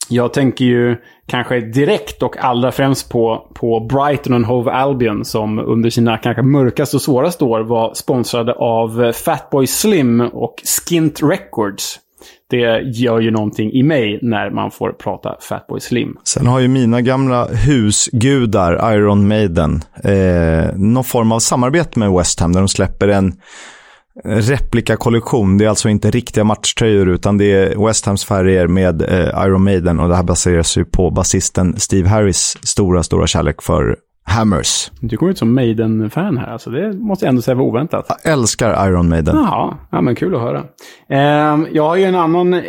Jag tänker ju kanske direkt och allra främst på, på Brighton och Hove Albion som under sina kanske mörkaste och svåraste år var sponsrade av Fatboy Slim och Skint Records. Det gör ju någonting i mig när man får prata Fatboy Slim. Sen har ju mina gamla husgudar, Iron Maiden, eh, någon form av samarbete med West Ham där de släpper en replikakollektion. Det är alltså inte riktiga matchtröjor utan det är West Hams färger med eh, Iron Maiden och det här baseras ju på basisten Steve Harris stora, stora kärlek för Hammers. Du kommer ut som Maiden-fan här, alltså det måste jag ändå säga var oväntat. Jag älskar Iron Maiden. Jaha, ja, men kul att höra. Eh, jag har ju en annan, eh,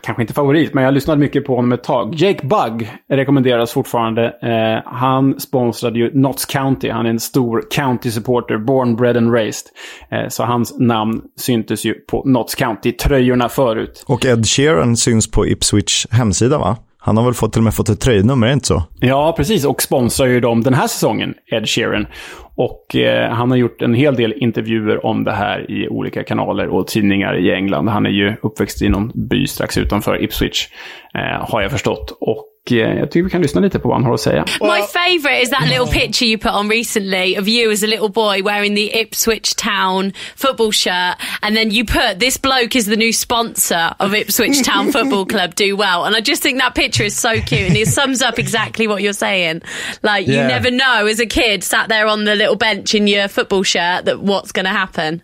kanske inte favorit, men jag har lyssnat mycket på honom ett tag. Jake Bugg rekommenderas fortfarande. Eh, han sponsrade ju Notts County. Han är en stor county-supporter, born, bred and raised. Eh, så hans namn syntes ju på Notts County-tröjorna förut. Och Ed Sheeran syns på Ipswich hemsida va? Han har väl fått, till och med fått ett tröjnummer, är det inte så? Ja, precis. Och sponsrar ju dem den här säsongen, Ed Sheeran. Och eh, han har gjort en hel del intervjuer om det här i olika kanaler och tidningar i England. Han är ju uppväxt i någon by strax utanför Ipswich, eh, har jag förstått. Och Eh, jag tycker vi kan lyssna lite på vad han har att säga. My favourite is that little picture you put on recently of you as a little boy wearing the Ipswich Town football shirt, and then you put this bloke is the new sponsor of Ipswich Town Football Club. Do well, and I just think that picture is so cute, and it sums up exactly what you're saying. Like you Yeah. never know as a kid sat there on the little bench in your football shirt that what's going to happen.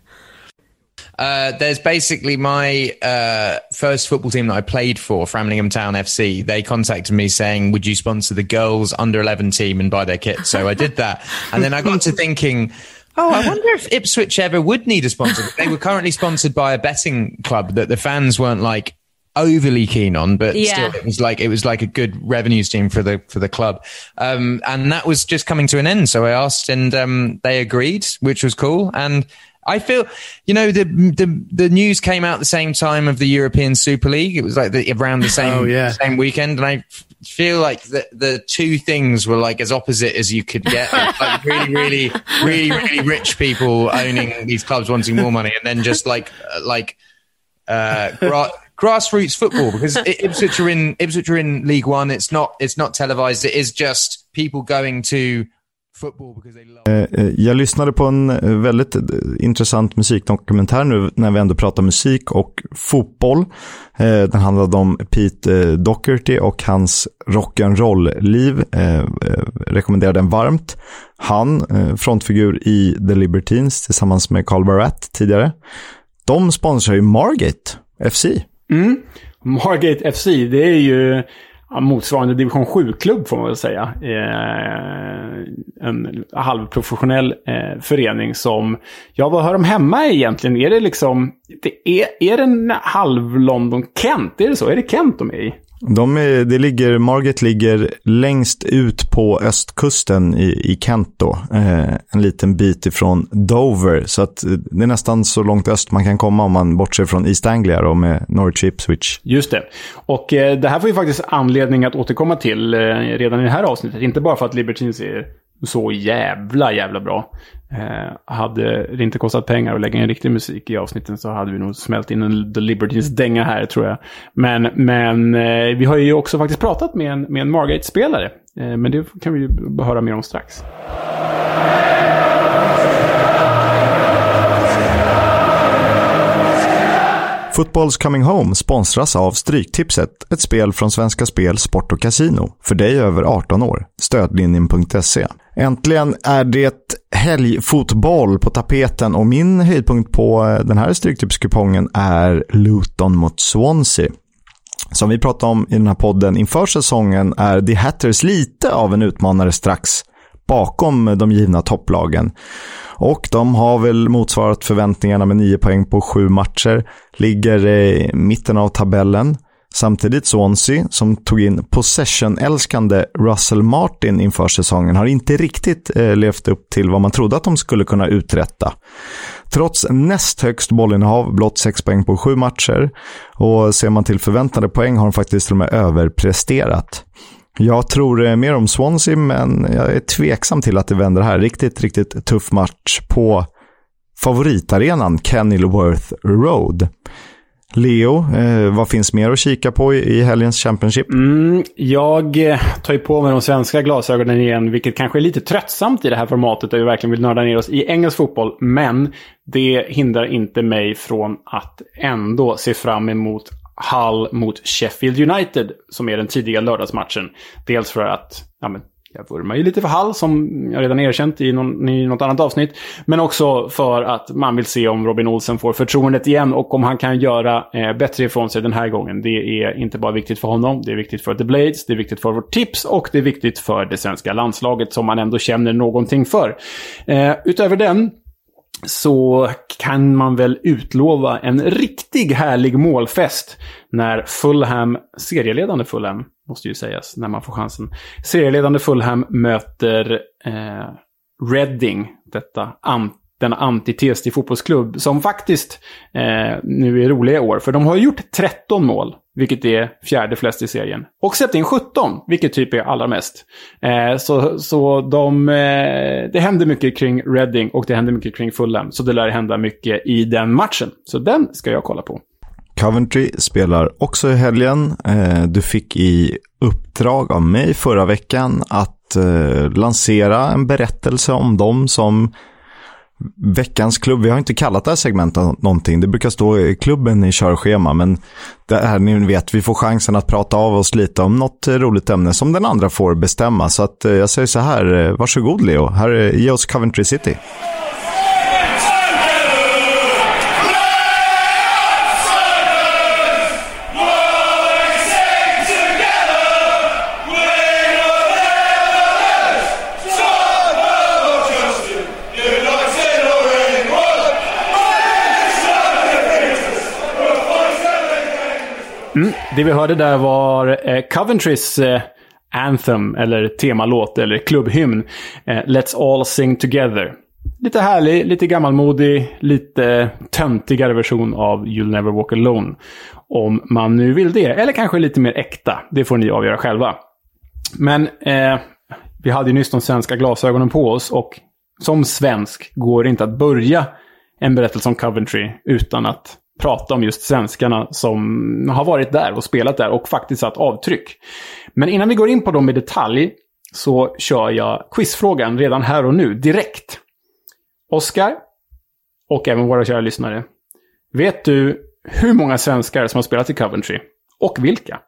Uh, there's basically my uh, first football team that I played for, Framlingham Town FC. They contacted me saying, "Would you sponsor the girls under 11 team and buy their kit?" So I did that, and then I got to thinking. Oh, I wonder if Ipswich ever would need a sponsor. They were currently sponsored by a betting club that the fans weren't like overly keen on, but Yeah. still it was like it was like a good revenue stream for the for the club. Um, and that was just coming to an end. So I asked, and um, they agreed, which was cool. And I feel, you know, the the the news came out the same time of the European Super League. It was like the, around the same Oh, yeah. same weekend, and I feel like the the two things were like as opposite as you could get. like really, really, really, really rich people owning these clubs, wanting more money, and then just like uh, like uh, gra- grassroots football because Ipswich are in Ipswich are in League One. It's not it's not televised. It is just people going to love. Eh, Jag lyssnade på en eh, väldigt eh, intressant musikdokumentär nu när vi ändå pratar musik och fotboll. Eh, Den handlade om Pete eh, Doherty och hans rock'n'roll-liv. Eh, eh, Rekommenderar den varmt. Han, eh, frontfigur i The Libertines tillsammans med Carl Barat tidigare. De sponsrar ju Margate FC. Margate FC, det är ju ja, motsvarande division 7-klubb får man väl säga. Eh, en halvprofessionell eh, förening som, ja vad hör de hemma i egentligen? Är det liksom, det är, är det en halv London Kent? Är det så? Är det Kent de är i? De är, det ligger, Margate ligger längst ut på östkusten i, i Kent då. Eh, en liten bit ifrån Dover. Så att eh, det är nästan så långt öst man kan komma om man bortser från East Anglia då med Norwich Ipswich. Just det. Och eh, det här får vi faktiskt anledning att återkomma till eh, redan i det här avsnittet. Inte bara för att Libertines är så jävla, jävla bra. Eh, hade det inte kostat pengar att lägga in riktig musik i avsnitten så hade vi nog smält in en The Libertines-dänga här, tror jag. Men, men eh, vi har ju också faktiskt pratat med en, med en Margate-spelare. Eh, men det kan vi ju höra mer om strax. Footballs Coming Home sponsras av Stryktipset, ett spel från Svenska Spel, Sport och Casino. För dig över 18 år. Stödlinjen.se. Äntligen är det helgfotboll på tapeten och min höjdpunkt på eh, den här Stryktipskupongen är Luton mot Swansea. Som vi pratade om i den här podden inför säsongen är The Hatters lite av en utmanare strax bakom de givna topplagen. Och de har väl motsvarat förväntningarna med 9 poäng på sju matcher. Ligger i mitten av tabellen. Samtidigt Swansea, som tog in possession-älskande Russell Martin inför säsongen, har inte riktigt eh, levt upp till vad man trodde att de skulle kunna uträtta. Trots näst högst bollinnehav, blott 6 poäng på sju matcher. Och ser man till förväntade poäng har de faktiskt till och med överpresterat. Jag tror eh, mer om Swansea, men jag är tveksam till att det vänder här. Riktigt, riktigt tuff match på favoritarenan Kenilworth Road. Leo, eh, vad finns mer att kika på i, i helgens Championship? Mm, jag eh, tar ju på mig de svenska glasögonen igen, vilket kanske är lite tröttsamt i det här formatet där vi verkligen vill nörda ner oss i engelsk fotboll. Men det hindrar inte mig från att ändå se fram emot Hull mot Sheffield United, som är den tidiga lördagsmatchen. Dels för att ja, men, jag vurmar ju lite för Hall, som jag redan erkänt i, någon, i något annat avsnitt. Men också för att man vill se om Robin Olsen får förtroendet igen och om han kan göra eh, bättre ifrån sig den här gången. Det är inte bara viktigt för honom, det är viktigt för The Blades, det är viktigt för vårt tips och det är viktigt för det svenska landslaget som man ändå känner någonting för. Eh, utöver den så kan man väl utlova en riktig härlig målfest när Fulham, serieledande Fulham, måste ju sägas när man får chansen, serieledande Fulham möter eh, Reading, detta ant denna antites till fotbollsklubb, som faktiskt eh, nu är roliga i år. För de har gjort 13 mål, vilket är fjärde flest i serien. Och släppt in 17, vilket typ är allra mest. Eh, så så de, eh, det händer mycket kring Reading och det händer mycket kring Fulham. Så det lär hända mycket i den matchen. Så den ska jag kolla på. Coventry spelar också i helgen. Eh, du fick i uppdrag av mig förra veckan att eh, lansera en berättelse om dem som veckans klubb. Vi har inte kallat det här segmentet någonting. Det brukar stå i klubben i körschema, men det här ni vet, vi får chansen att prata av oss lite om något roligt ämne som den andra får bestämma. Så att eh, jag säger så här, eh, varsågod Leo, här, ge oss Coventry City. Mm. Det vi hörde där var eh, Coventrys eh, Anthem, eller temalåt, eller klubbhymn. Eh, Let's All Sing Together. Lite härlig, lite gammalmodig, lite töntigare version av You'll Never Walk Alone. Om man nu vill det. Eller kanske lite mer äkta. Det får ni avgöra själva. Men eh, vi hade ju nyss de svenska glasögonen på oss och som svensk går det inte att börja en berättelse om Coventry utan att prata om just svenskarna som har varit där och spelat där och faktiskt satt avtryck. Men innan vi går in på dem i detalj så kör jag quizfrågan redan här och nu, direkt. Oskar, och även våra kära lyssnare. Vet du hur många svenskar som har spelat i Coventry? Och vilka?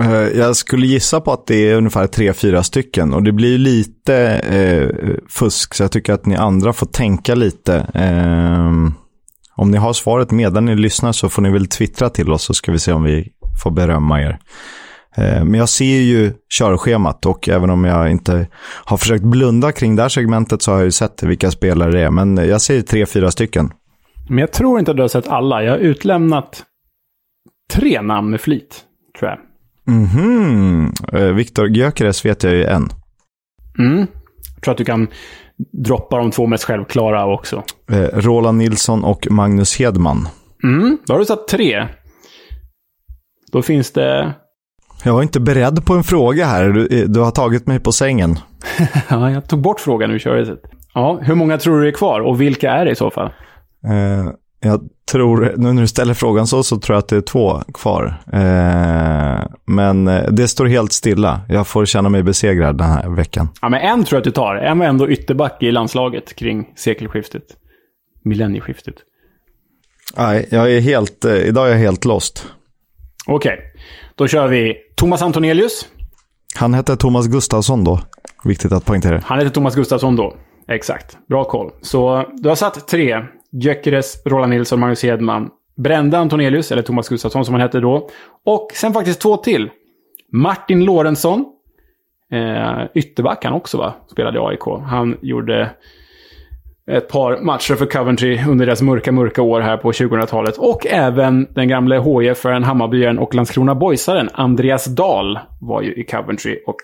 Eh, jag skulle gissa på att det är ungefär tre, fyra stycken och det blir lite eh, fusk så jag tycker att ni andra får tänka lite. Eh, om ni har svaret medan ni lyssnar så får ni väl twittra till oss så ska vi se om vi får berömma er. Eh, men jag ser ju körschemat och även om jag inte har försökt blunda kring det här segmentet så har jag ju sett vilka spelare det är. Men jag säger tre, fyra stycken. Men jag tror inte att du har sett alla. Jag har utlämnat tre namn med flit, tror jag. Mhm. Eh, Viktor Gyökeres vet jag ju en. Mm. Jag tror att du kan droppa de två mest självklara också. Eh, Roland Nilsson och Magnus Hedman. Mm. Då har du satt tre. Då finns det... Jag var inte beredd på en fråga här. Du, eh, du har tagit mig på sängen. ja, jag tog bort frågan ur köret. Ja, hur många tror du är kvar och vilka är det i så fall? Eh, jag tror, nu när du ställer frågan så, så tror jag att det är två kvar. Eh, men eh, det står helt stilla. Jag får känna mig besegrad den här veckan. Ja, men en tror jag att du tar. En var ändå ytterback i landslaget kring sekelskiftet. Millennieskiftet. Nej, jag är helt, eh, idag är jag helt lost. Okej, okay. då kör vi Thomas Antonelius. Han hette Thomas Gustafsson då. Viktigt att poängtera. Han hette Thomas Gustafsson då. Exakt. Bra koll. Så du har satt tre. Gyökeres, Roland Nilsson, Magnus Hedman, Brände Antonelius, eller Thomas Gustafsson som han hette då. Och sen faktiskt två till. Martin Lorentzon. Eh, ytterback han också va? Spelade i AIK. Han gjorde ett par matcher för Coventry under deras mörka, mörka år här på 2000-talet. Och även den gamle HIF-aren, Hammarbyaren och Landskrona Boysaren Andreas Dahl var ju i Coventry och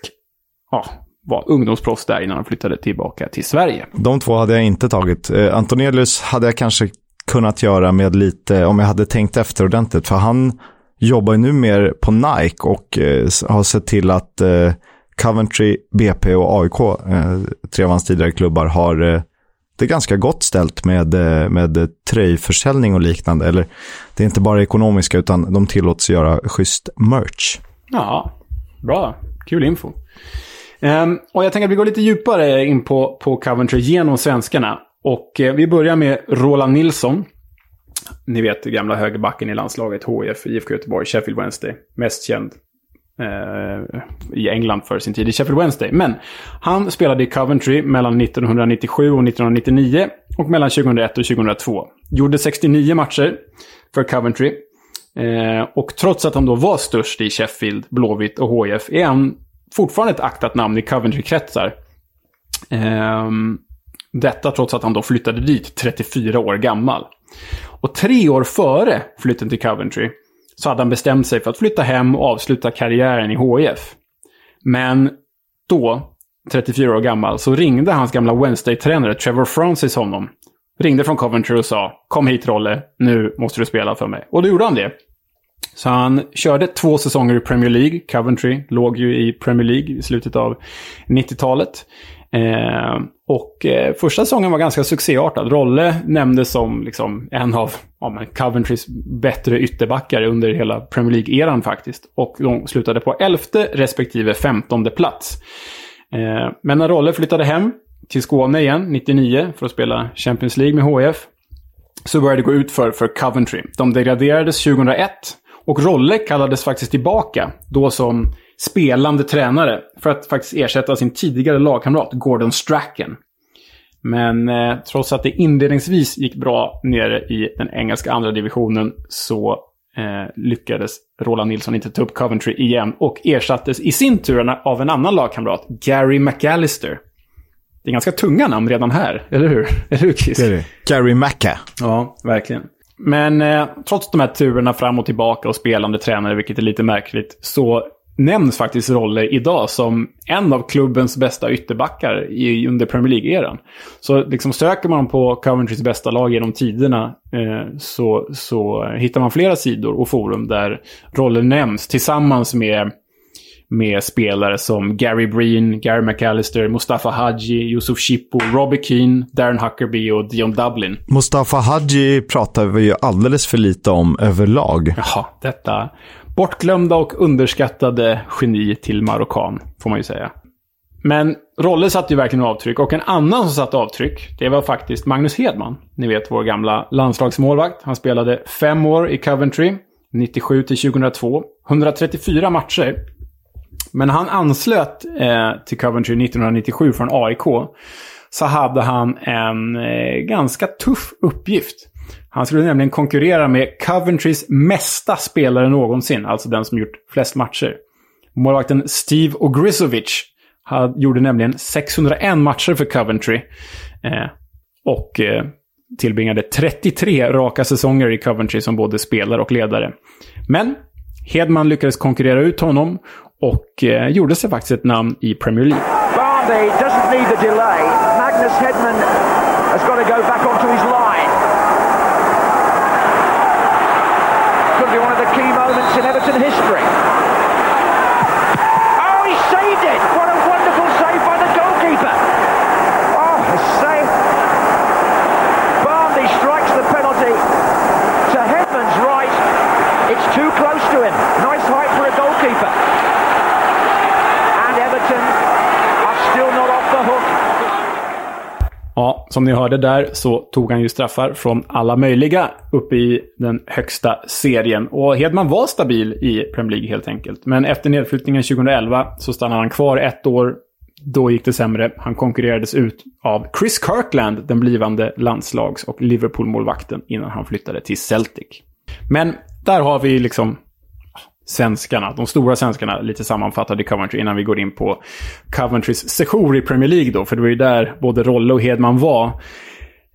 ja, var ungdomsproffs där innan han flyttade tillbaka till Sverige. De två hade jag inte tagit. Eh, Antonelius hade jag kanske kunnat göra med lite, om jag hade tänkt efter ordentligt. För han jobbar ju nu mer på Nike och eh, har sett till att eh, Coventry, BP och AIK, tre av hans tidigare klubbar, har det är ganska gott ställt med, med tröjförsäljning och liknande. Eller det är inte bara ekonomiska utan de tillåts göra schysst merch. Ja, bra. Kul info. Um, och jag tänker att vi går lite djupare in på, på Coventry genom svenskarna. Och eh, vi börjar med Roland Nilsson. Ni vet gamla högerbacken i landslaget, HIF, IFK Göteborg, Sheffield Wednesday. Mest känd eh, i England för sin tid i Sheffield Wednesday. Men han spelade i Coventry mellan 1997 och 1999 och mellan 2001 och 2002. Gjorde 69 matcher för Coventry. Eh, och trots att han då var störst i Sheffield, Blåvitt och HIF är han fortfarande ett aktat namn i Coventry-kretsar. Eh, detta trots att han då flyttade dit 34 år gammal. Och tre år före flytten till Coventry så hade han bestämt sig för att flytta hem och avsluta karriären i HIF. Men då, 34 år gammal, så ringde hans gamla Wednesday-tränare Trevor Francis honom. Ringde från Coventry och sa Kom hit Rolle, nu måste du spela för mig. Och då gjorde han det. Så han körde två säsonger i Premier League. Coventry låg ju i Premier League i slutet av 90-talet. Eh, och eh, första säsongen var ganska succéartad. Rolle nämndes som liksom, en av ja, Coventrys bättre ytterbackar under hela Premier League-eran faktiskt. Och de slutade på elfte respektive femtonde plats. Eh, men när Rolle flyttade hem till Skåne igen, 99, för att spela Champions League med HF, så började det gå ut för, för Coventry. De degraderades 2001 och Rolle kallades faktiskt tillbaka, då som spelande tränare, för att faktiskt ersätta sin tidigare lagkamrat Gordon Strachan. Men eh, trots att det inledningsvis gick bra nere i den engelska andra divisionen så eh, lyckades Roland Nilsson inte ta upp Coventry igen och ersattes i sin tur av en annan lagkamrat, Gary McAllister. Det är ganska tunga namn redan här, eller hur? Eller hur, Chris? Det är det. Gary Macca. Ja, verkligen. Men eh, trots de här turerna fram och tillbaka och spelande tränare, vilket är lite märkligt, så nämns faktiskt Rolle idag som en av klubbens bästa ytterbackar i, under Premier League-eran. Så liksom söker man på Coventrys bästa lag genom tiderna eh, så, så hittar man flera sidor och forum där Rolle nämns tillsammans med med spelare som Gary Breen, Gary McAllister, Mustafa Hadji, Yusuf Shippo, Robbie Keane, Darren Huckerby och Dion Dublin. Mustafa Hadji pratar vi ju alldeles för lite om överlag. Jaha, detta bortglömda och underskattade geni till marockan, får man ju säga. Men Rolle satte ju verkligen avtryck och en annan som satte avtryck, det var faktiskt Magnus Hedman. Ni vet vår gamla landslagsmålvakt. Han spelade fem år i Coventry, 97 till 2002. 134 matcher. Men han anslöt eh, till Coventry 1997 från AIK. Så hade han en eh, ganska tuff uppgift. Han skulle nämligen konkurrera med Coventrys mesta spelare någonsin, alltså den som gjort flest matcher. Målvakten Steve Ogrisovic gjorde nämligen 601 matcher för Coventry. Eh, och eh, tillbringade 33 raka säsonger i Coventry som både spelare och ledare. Men Hedman lyckades konkurrera ut honom och eh, gjorde sig faktiskt ett namn i Premier League. Barnby doesn't need the delay. Magnus Hedman has got to go back onto his line. Could be one of the key moments in Everton history. Ja, som ni hörde där så tog han ju straffar från alla möjliga uppe i den högsta serien. Och Hedman var stabil i Premier League helt enkelt. Men efter nedflyttningen 2011 så stannade han kvar ett år. Då gick det sämre. Han konkurrerades ut av Chris Kirkland, den blivande landslags och Liverpool-målvakten, innan han flyttade till Celtic. Men där har vi liksom svenskarna, de stora svenskarna, lite sammanfattade i Coventry innan vi går in på Coventrys sejour i Premier League då. För det var ju där både Rolle och Hedman var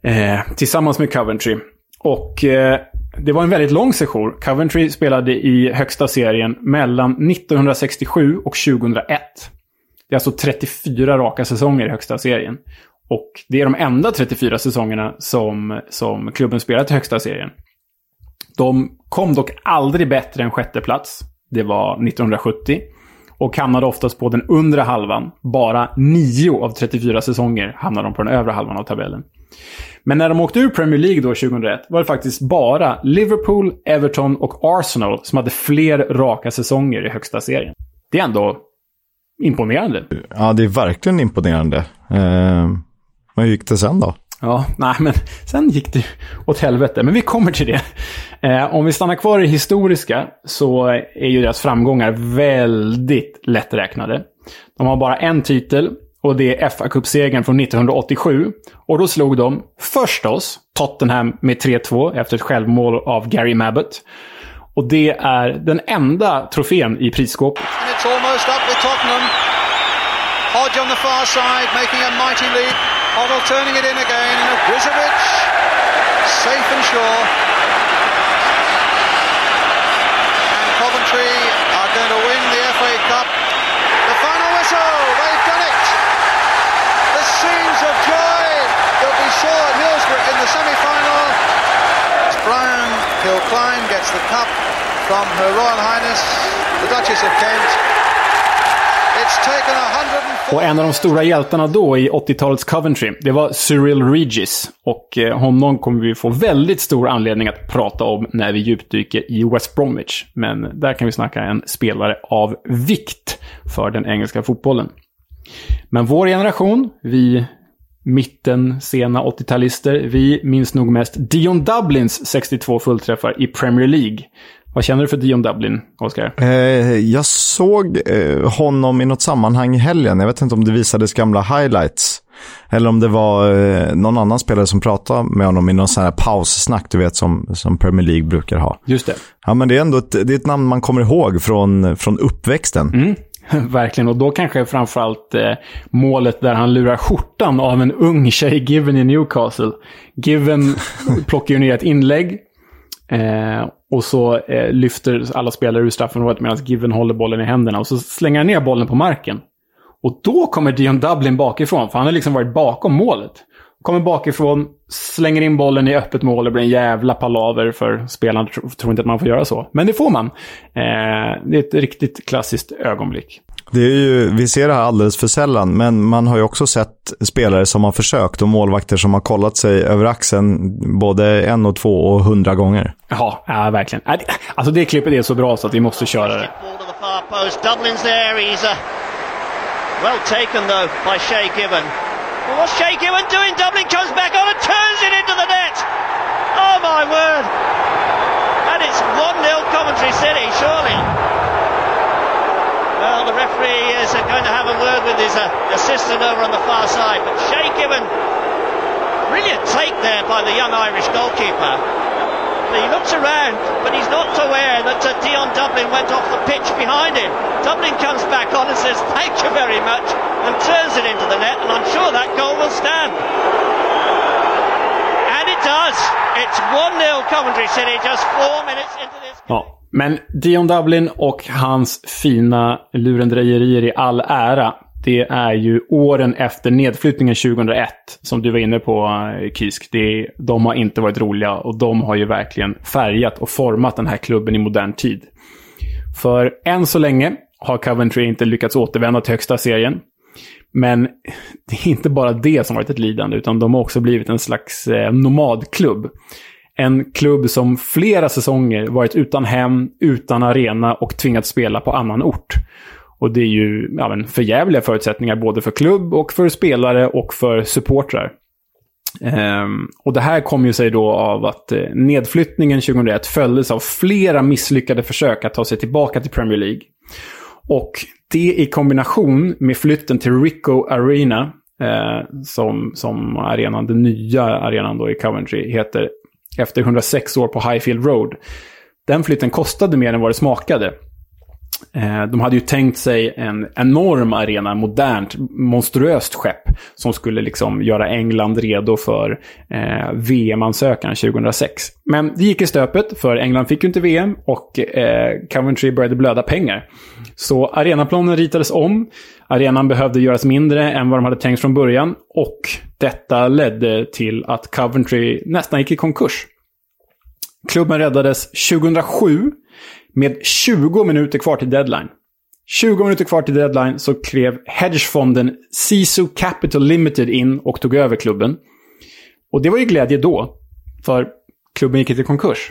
eh, tillsammans med Coventry. Och eh, det var en väldigt lång sejour. Coventry spelade i högsta serien mellan 1967 och 2001. Det är alltså 34 raka säsonger i högsta serien. Och det är de enda 34 säsongerna som, som klubben spelat i högsta serien. De kom dock aldrig bättre än sjätte plats. Det var 1970. Och hamnade oftast på den undre halvan. Bara 9 av 34 säsonger hamnade de på den övre halvan av tabellen. Men när de åkte ur Premier League då 2001 var det faktiskt bara Liverpool, Everton och Arsenal som hade fler raka säsonger i högsta serien. Det är ändå imponerande. Ja, det är verkligen imponerande. Eh, hur gick det sen då? Ja, nej men sen gick det åt helvete. Men vi kommer till det. Eh, om vi stannar kvar i det historiska så är ju deras framgångar väldigt lätträknade. De har bara en titel och det är fa Cup-segern från 1987. Och då slog de förstås Tottenham, med 3-2 efter ett självmål av Gary Mabbott. Och det är den enda trofén i prisskåpet. And it's almost up with Tottenham. Hodge on the far side, making a mighty. Hoddle turning it in again. Brizovic, safe and sure. And Coventry are going to win the FA Cup. The final whistle, they've done it. The scenes of joy that we saw at Hillsborough in the semi-final. It's Brian Kilcline gets the cup from Her Royal Highness, the Duchess of Kent. It's taken 104... Och en av de stora hjältarna då i 80-talets Coventry, det var Cyril Regis. Och eh, honom kommer vi få väldigt stor anledning att prata om när vi djupdyker i West Bromwich. Men där kan vi snacka en spelare av vikt för den engelska fotbollen. Men vår generation, vi mitten, sena 80-talister, vi minns nog mest Dion Dublins 62 fullträffar i Premier League. Vad känner du för Dion Dublin, Oskar? Eh, jag såg eh, honom i något sammanhang i helgen. Jag vet inte om det visades gamla highlights. Eller om det var eh, någon annan spelare som pratade med honom i någon sån här paussnack, du vet, som, som Premier League brukar ha. Just det. Ja, men det är ändå ett, det är ett namn man kommer ihåg från, från uppväxten. Mm. Verkligen, och då kanske framförallt eh, målet där han lurar skjortan av en ung tjej, Given i Newcastle. Given plockar ju ner ett inlägg. Eh, och så eh, lyfter alla spelare ur straffområdet medan Given håller bollen i händerna. Och så slänger han ner bollen på marken. Och då kommer Dion Dublin bakifrån, för han har liksom varit bakom målet. Kommer bakifrån, slänger in bollen i öppet mål och det blir en jävla palaver för spelarna tro, tror inte att man får göra så. Men det får man. Eh, det är ett riktigt klassiskt ögonblick. Det är ju, vi ser det här alldeles för sällan, men man har ju också sett spelare som har försökt och målvakter som har kollat sig över axeln både en och två och hundra gånger. Ja, ja verkligen. Alltså det klippet är så bra så att vi måste köra det. Dublin's there. He's uh, well taken though by Shea Given. What's doing? Dublin comes back on and turns it into the net. Oh my word! And it's 1-0 Coventry City, surely. Well, the referee is uh, going to have a word with his uh, assistant over on the far side. But Shea Given, brilliant take there by the young Irish goalkeeper. He looks around, but he's not aware that uh, Dion Dublin went off the pitch behind him. Dublin comes back on and says, thank you very much, and turns it into the net, and I'm sure that goal will stand. And it does. It's 1-0 Coventry City, just four minutes into this. Ja, men Dion Dublin och hans fina lurendrejerier i all ära. Det är ju åren efter nedflyttningen 2001, som du var inne på eh, Kisk. Det, de har inte varit roliga och de har ju verkligen färgat och format den här klubben i modern tid. För än så länge har Coventry inte lyckats återvända till högsta serien. Men det är inte bara det som varit ett lidande, utan de har också blivit en slags eh, nomadklubb. En klubb som flera säsonger varit utan hem, utan arena och tvingats spela på annan ort. Och det är ju ja, men förjävliga förutsättningar både för klubb och för spelare och för supportrar. Ehm, och det här kom ju sig då av att eh, nedflyttningen 2001 följdes av flera misslyckade försök att ta sig tillbaka till Premier League. Och det i kombination med flytten till Rico Arena, eh, som, som arenan, den nya arenan då i Coventry heter, efter 106 år på Highfield Road. Den flytten kostade mer än vad det smakade. Eh, de hade ju tänkt sig en enorm arena, modernt, monstruöst skepp som skulle liksom göra England redo för eh, VM-ansökan 2006. Men det gick i stöpet, för England fick ju inte VM och eh, Coventry började blöda pengar. Så arenaplanen ritades om, arenan behövde göras mindre än vad de hade tänkt från början och detta ledde till att Coventry nästan gick i konkurs. Klubben räddades 2007 med 20 minuter kvar till deadline. 20 minuter kvar till deadline så klev hedgefonden Sisu Capital Limited in och tog över klubben. Och det var ju glädje då, för klubben gick inte i konkurs.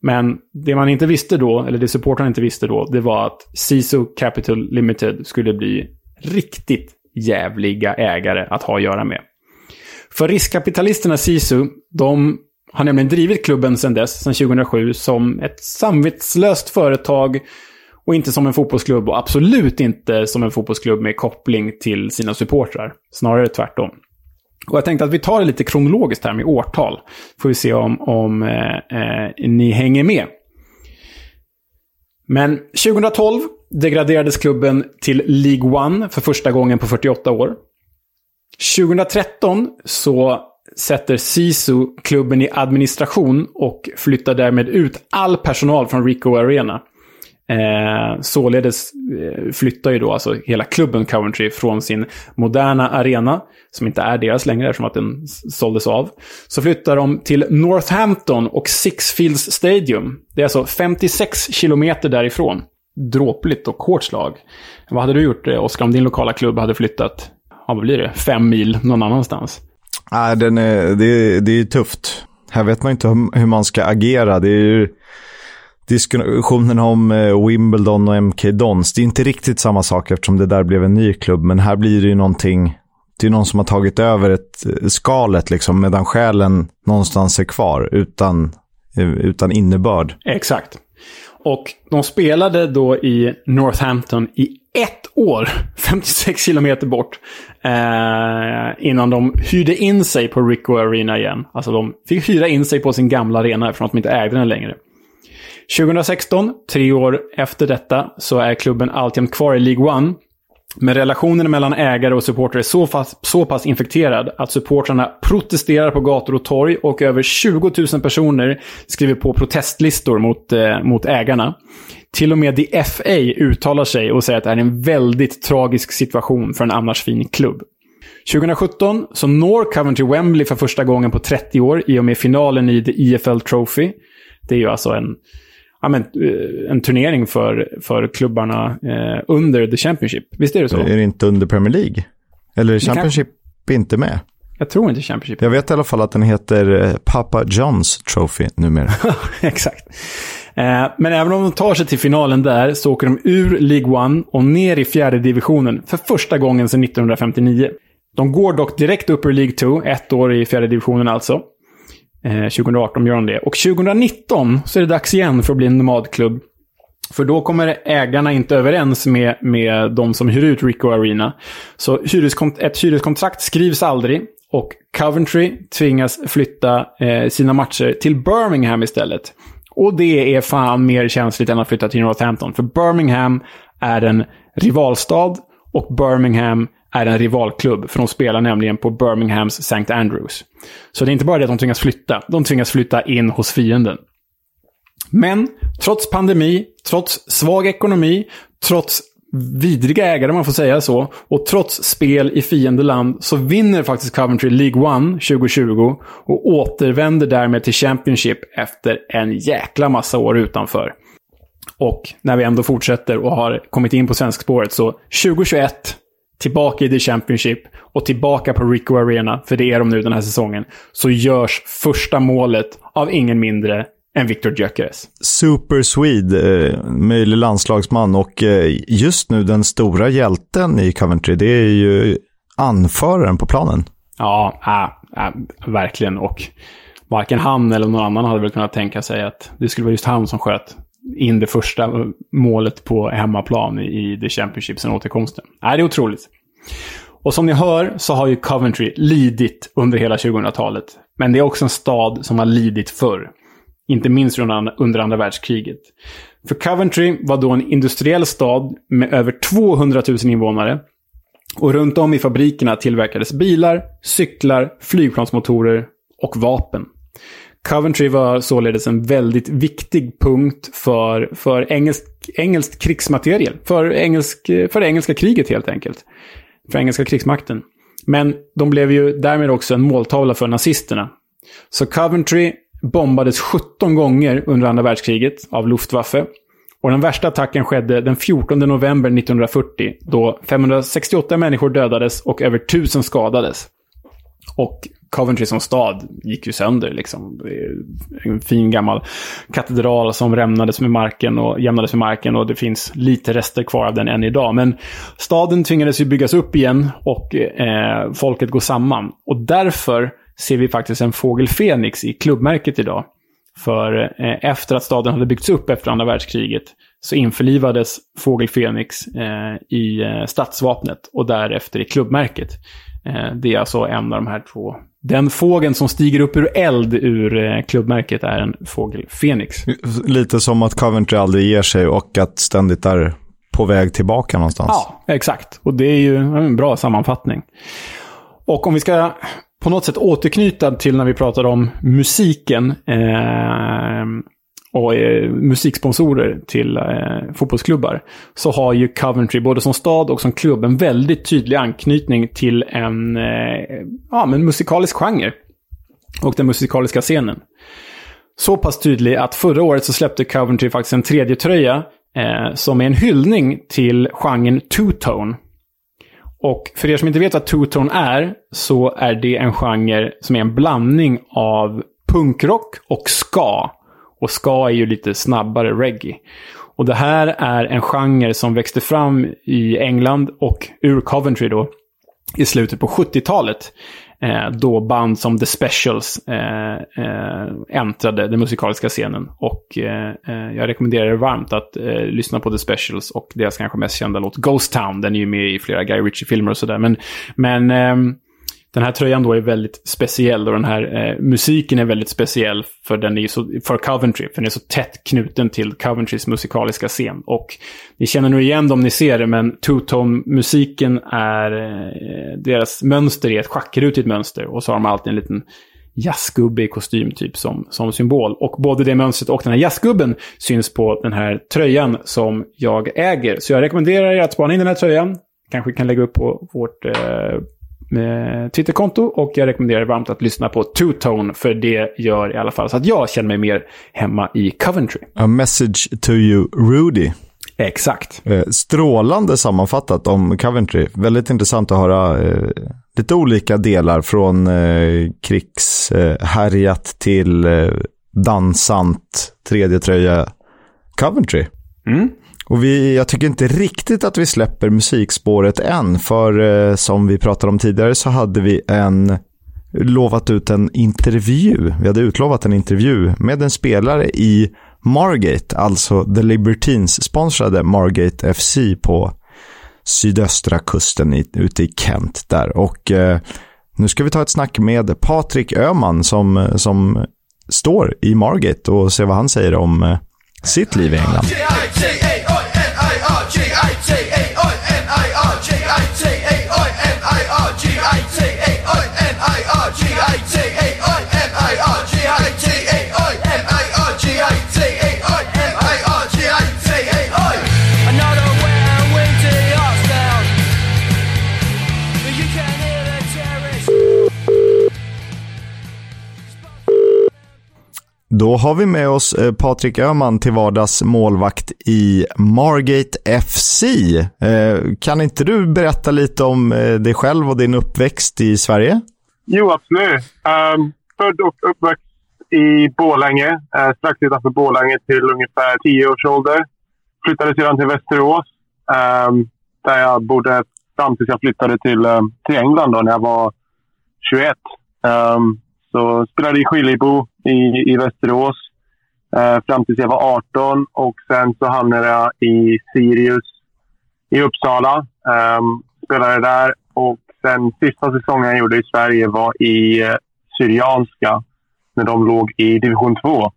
Men det man inte visste då, eller det supportrarna inte visste då, det var att Sisu Capital Limited skulle bli riktigt jävliga ägare att ha att göra med. För riskkapitalisterna Sisu, de har nämligen drivit klubben sedan dess, sedan 2007, som ett samvetslöst företag och inte som en fotbollsklubb och absolut inte som en fotbollsklubb med koppling till sina supportrar. Snarare tvärtom. Och jag tänkte att vi tar det lite kronologiskt här med årtal. Får vi se om, om eh, eh, ni hänger med. Men 2012 degraderades klubben till League One för första gången på 48 år. 2013 så sätter Sisu klubben i administration och flyttar därmed ut all personal från Rico Arena. Eh, således eh, flyttar ju då alltså hela klubben Coventry från sin moderna arena, som inte är deras längre eftersom att den såldes av. Så flyttar de till Northampton och Sixfields Stadium. Det är alltså 56 kilometer därifrån. Dråpligt och hårt slag. Vad hade du gjort, eh, Oskar, om din lokala klubb hade flyttat, ja, vad blir det, fem mil någon annanstans? Nej, den är, det, det är tufft. Här vet man inte hur man ska agera. Det är ju diskussionen om eh, Wimbledon och MK Dons. Det är inte riktigt samma sak eftersom det där blev en ny klubb. Men här blir det ju någonting. Det är någon som har tagit över ett eh, skalet liksom. Medan själen någonstans är kvar utan, eh, utan innebörd. Exakt. Och de spelade då i Northampton i ett år, 56 kilometer bort, eh, innan de hyrde in sig på Rico Arena igen. Alltså de fick hyra in sig på sin gamla arena eftersom att de inte ägde den längre. 2016, tre år efter detta, så är klubben alltjämt kvar i League One. Men relationen mellan ägare och supportrar är så pass, så pass infekterad att supportrarna protesterar på gator och torg och över 20 000 personer skriver på protestlistor mot, eh, mot ägarna. Till och med The FA uttalar sig och säger att det är en väldigt tragisk situation för en annars fin klubb. 2017 så når Coventry Wembley för första gången på 30 år i och med finalen i The EFL Trophy. Det är ju alltså en ja, men, eh, en turnering för, för klubbarna eh, under The Championship. Visst är det så? Är det inte under Premier League? Eller är Championship kan... inte med? Jag tror inte Championship. Jag vet i alla fall att den heter eh, Papa Johns Trophy numera. Exakt. Eh, men även om de tar sig till finalen där så åker de ur League One och ner i fjärde divisionen för första gången sedan 1959. De går dock direkt upp ur League 2, ett år i fjärde divisionen alltså. Eh, 2018 gör de det. Och 2019 så är det dags igen för att bli en nomadklubb. För då kommer ägarna inte överens med, med de som hyr ut Rico Arena. Så hyreskont ett hyreskontrakt skrivs aldrig. Och Coventry tvingas flytta eh, sina matcher till Birmingham istället. Och det är fan mer känsligt än att flytta till Northampton. För Birmingham är en rivalstad och Birmingham är en rivalklubb, för de spelar nämligen på Birminghams St. Andrews. Så det är inte bara det att de tvingas flytta, de tvingas flytta in hos fienden. Men trots pandemi, trots svag ekonomi, trots vidriga ägare, om man får säga så, och trots spel i fiendeland så vinner faktiskt Coventry League One 2020 och återvänder därmed till Championship efter en jäkla massa år utanför. Och när vi ändå fortsätter och har kommit in på svenskspåret så 2021 tillbaka i The Championship och tillbaka på Rico Arena, för det är de nu den här säsongen, så görs första målet av ingen mindre än Victor Gyökeres. Super Swede, eh, möjlig landslagsman och eh, just nu den stora hjälten i Coventry, det är ju anföraren på planen. Ja, äh, äh, verkligen. Och varken han eller någon annan hade väl kunnat tänka sig att det skulle vara just han som sköt in det första målet på hemmaplan i The Championship sen återkomsten. Nej, det är otroligt. Och som ni hör så har ju Coventry lidit under hela 2000-talet. Men det är också en stad som har lidit förr. Inte minst under andra världskriget. För Coventry var då en industriell stad med över 200 000 invånare. Och runt om i fabrikerna tillverkades bilar, cyklar, flygplansmotorer och vapen. Coventry var således en väldigt viktig punkt för, för engelsk, engelskt krigsmateriel. För, engelsk, för det engelska kriget helt enkelt. För engelska krigsmakten. Men de blev ju därmed också en måltavla för nazisterna. Så Coventry bombades 17 gånger under andra världskriget av Luftwaffe. Och den värsta attacken skedde den 14 november 1940 då 568 människor dödades och över 1000 skadades. Och Coventry som stad gick ju sönder. Liksom. En fin gammal katedral som rämnades med marken och jämnades med marken. Och det finns lite rester kvar av den än idag. Men staden tvingades ju byggas upp igen och eh, folket går samman. Och därför ser vi faktiskt en fågel Fenix i klubbmärket idag. För eh, efter att staden hade byggts upp efter andra världskriget så införlivades fågel Fenix eh, i eh, stadsvapnet och därefter i klubbmärket. Eh, det är alltså en av de här två. Den fågeln som stiger upp ur eld ur eh, klubbmärket är en fågel Fenix. Lite som att Coventry aldrig ger sig och att ständigt är på väg tillbaka någonstans. Ja, exakt. Och det är ju en bra sammanfattning. Och om vi ska på något sätt återknyta till när vi pratade om musiken eh, och eh, musiksponsorer till eh, fotbollsklubbar. Så har ju Coventry, både som stad och som klubb, en väldigt tydlig anknytning till en eh, ja, men musikalisk genre. Och den musikaliska scenen. Så pass tydlig att förra året så släppte Coventry faktiskt en tredje tröja eh, som är en hyllning till genren two-tone. Och för er som inte vet vad two-tone är, så är det en genre som är en blandning av punkrock och ska. Och ska är ju lite snabbare reggae. Och det här är en genre som växte fram i England och ur Coventry då i slutet på 70-talet. Eh, då band som The Specials eh, eh, äntrade den musikaliska scenen. Och eh, eh, jag rekommenderar er varmt att eh, lyssna på The Specials och deras kanske mest kända låt Ghost Town. Den är ju med i flera Guy Ritchie-filmer och sådär. Men, men ehm, den här tröjan då är väldigt speciell och den här eh, musiken är väldigt speciell för den är så, för Coventry. För den är så tätt knuten till Coventrys musikaliska scen. Och ni känner nog igen dem ni ser det, men two-tone-musiken är... Eh, deras mönster är ett schackrutigt mönster. Och så har de alltid en liten jazzgubbe i kostym typ som, som symbol. Och både det mönstret och den här jazzgubben syns på den här tröjan som jag äger. Så jag rekommenderar er att spana in den här tröjan. Kanske kan lägga upp på vårt eh, Twitterkonto och jag rekommenderar varmt att lyssna på Two-Tone för det gör i alla fall så att jag känner mig mer hemma i Coventry. A message to you, Rudy. Exakt. Eh, strålande sammanfattat om Coventry. Väldigt intressant att höra eh, lite olika delar från eh, krigshärjat till eh, dansant tredje tröja Coventry. Mm. Och vi, jag tycker inte riktigt att vi släpper musikspåret än, för eh, som vi pratade om tidigare så hade vi en lovat ut en intervju. Vi hade utlovat en intervju med en spelare i Margate, alltså The Libertines sponsrade Margate FC på sydöstra kusten i, ute i Kent där. Och eh, nu ska vi ta ett snack med Patrik Öman som, som står i Margate och se vad han säger om eh, sitt liv i England. Då har vi med oss eh, Patrik Öhman till vardags målvakt i Margate FC. Eh, kan inte du berätta lite om eh, dig själv och din uppväxt i Sverige? Jo, absolut. Um, född och uppväxt i Bålänge, uh, strax utanför Bålänge till ungefär 10 års ålder. Flyttade sedan till Västerås, um, där jag bodde fram tills jag flyttade till, um, till England då, när jag var 21. Um, ehm, så spelade i Skiljebo, i, i Västerås eh, fram tills jag var 18 och sen så hamnade jag i Sirius i Uppsala. Eh, spelade där och sen sista säsongen jag gjorde i Sverige var i eh, Syrianska när de låg i division 2.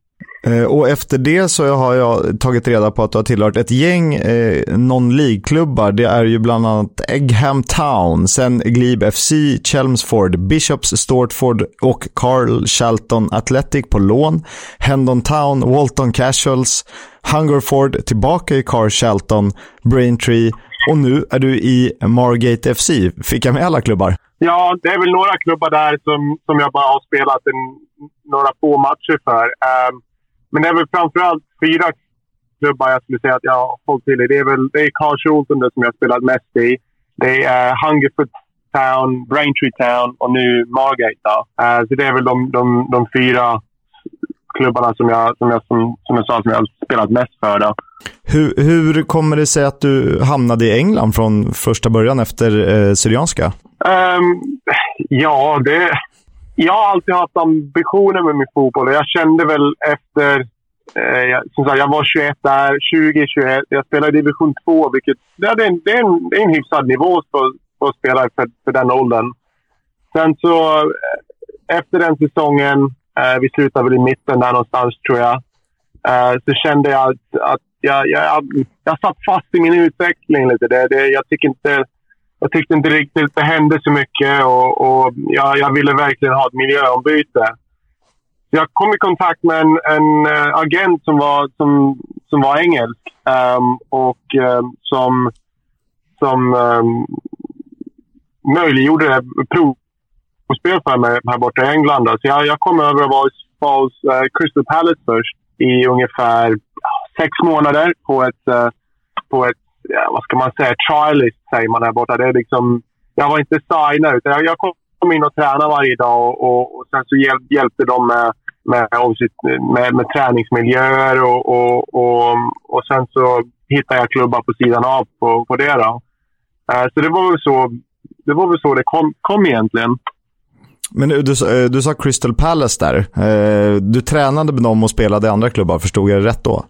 Eh, och efter det så har jag tagit reda på att du har tillhört ett gäng eh, non-League-klubbar. Det är ju bland annat Eggham Town, sen Glebe FC, Chelmsford, Bishops Stortford och Carl Shelton Athletic på lån. Hendon Town, Walton Casuals, Hungerford, tillbaka i Carl Shelton, Braintree och nu är du i Margate FC. Fick jag med alla klubbar? Ja, det är väl några klubbar där som, som jag bara har spelat en, några få matcher för. Um, men det är väl framförallt fyra klubbar jag skulle säga att jag har hållit till i. Det är väl det är Schulten som jag har spelat mest i. Det är Hungerford Town, Braintree Town och nu Margate. Eh, så det är väl de, de, de fyra klubbarna som jag, som, jag, som, som jag sa som jag har spelat mest för. Då. Hur, hur kommer det sig att du hamnade i England från första början efter eh, Syrianska? Um, ja, det... Jag har alltid haft ambitioner med min fotboll och jag kände väl efter... Eh, jag, som sagt, jag var 21 där, 20, 21. Jag spelade i division 2, vilket det är en, det är en, det är en hyfsad nivå för, för att spela för, för den åldern. Sen så, eh, efter den säsongen, eh, vi slutade väl i mitten där någonstans tror jag, eh, så kände jag att, att jag, jag, jag satt fast i min utveckling lite. Det, det, jag, tycker inte, jag tyckte inte riktigt det hände så mycket och, och jag, jag ville verkligen ha ett miljöombyte. Jag kom i kontakt med en, en eh, agent som var, som, som var engelsk um, och um, som, som um, möjliggjorde provspel för mig här borta i England. Så jag, jag kom över och var hos uh, eh, Crystal Palace först i ungefär sex månader på ett, uh, på ett vad ska man säga, trialist säger man här borta. Det är liksom, jag var inte signad utan jag, jag kom in och tränade varje dag och, och, och sen så hjäl, hjälpte de med, med, med, med träningsmiljöer och, och, och, och sen så hittade jag klubbar på sidan av på, på det. Då. Uh, så det var väl så det, var väl så det kom, kom egentligen. Men du, du, sa Crystal Palace där. Uh, du tränade med dem och spelade i andra klubbar, förstod jag det rätt då?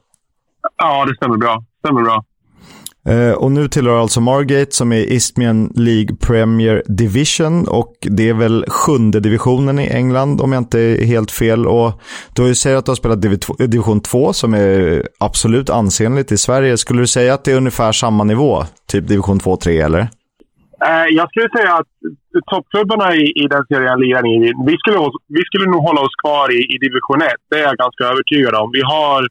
Ja, det stämmer bra. Stämmer bra. Eh, och nu tillhör alltså Margate som är Isthmian League Premier Division och det är väl sjunde divisionen i England om jag inte är helt fel. Och du säger att du har spelat division 2 som är absolut ansenligt i Sverige. Skulle du säga att det är ungefär samma nivå? Typ division 2-3 eller? Eh, jag skulle säga att toppklubbarna i, i den serien jag lirar i, vi skulle, vi skulle nog hålla oss kvar i, i division 1. Det är jag ganska övertygad om. Vi har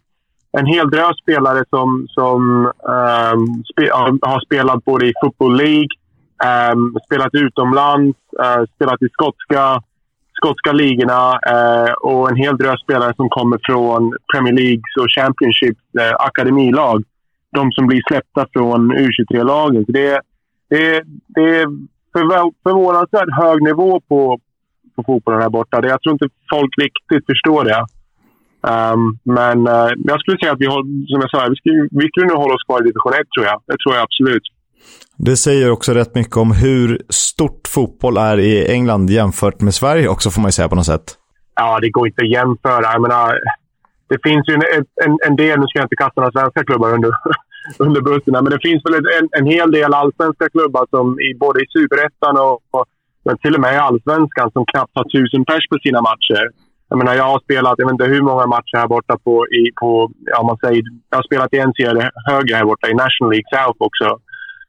en hel drös spelare som, som um, spe, har spelat både i Football League, um, spelat utomlands, uh, spelat i skotska, skotska ligorna uh, och en hel drös spelare som kommer från Premier Leagues och Championships uh, akademilag. De som blir släppta från U23-lagen. det, det, det är förvånansvärt hög nivå på, på fotbollen här borta. Jag tror inte folk riktigt förstår det. Um, men uh, jag skulle säga att vi, som jag sa, vi skulle, vi skulle nog hålla oss kvar i division 1 tror jag. Det tror jag absolut. Det säger också rätt mycket om hur stort fotboll är i England jämfört med Sverige också får man ju säga på något sätt. Ja, det går inte att jämföra. Jag menar, det finns ju en, en, en del, nu ska jag inte kasta några svenska klubbar under, under bussen, men det finns väl en, en hel del allsvenska klubbar som i, både i superettan och, och till och med i allsvenskan som knappt har tusen pers på sina matcher. Jag menar, jag har spelat, jag vet inte hur många matcher här borta på, i, på ja, man säger, jag har spelat i en serie högre här borta i National League South också.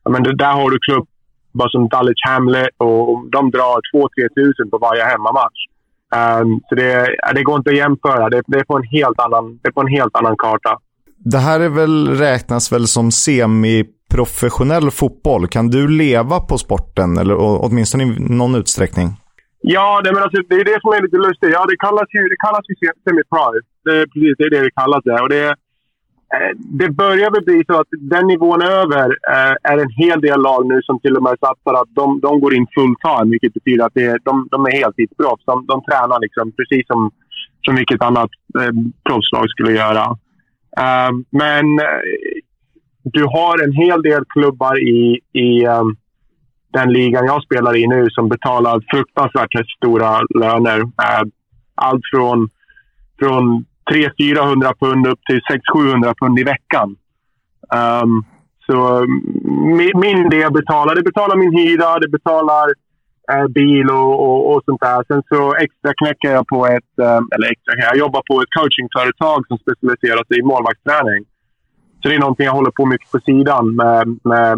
Menar, där har du klubbar som Dulwich Hamlet och de drar 2-3 tusen på varje hemmamatch. Um, så det, det går inte att jämföra. Det, det, är på en helt annan, det är på en helt annan karta. Det här är väl, räknas väl som semiprofessionell fotboll. Kan du leva på sporten, eller åtminstone i någon utsträckning? Ja, det, men alltså, det är det som är lite lustigt. Ja, det kallas ju, det kallas ju semi-pro. Det är precis det, är det det kallas. Det. Och det, eh, det börjar väl bli så att den nivån över eh, är en hel del lag nu som till och med satsar att de, de går in full time, vilket betyder att det, de, de är heltidsproffs. De, de tränar liksom precis som, som vilket annat eh, proffslag skulle göra. Uh, men eh, du har en hel del klubbar i, i um, den ligan jag spelar i nu som betalar fruktansvärt stora löner. Eh, allt från, från 300-400 pund upp till 600-700 pund i veckan. Um, så mm, min, min del betalar, det betalar min hyra, det betalar eh, bil och, och, och, sånt där. Sen så extra knäcker jag på ett, eh, eller extra, jag jobbar på ett coachingföretag som specialiserar sig i målvaktsträning. Så det är någonting jag håller på mycket på sidan med, med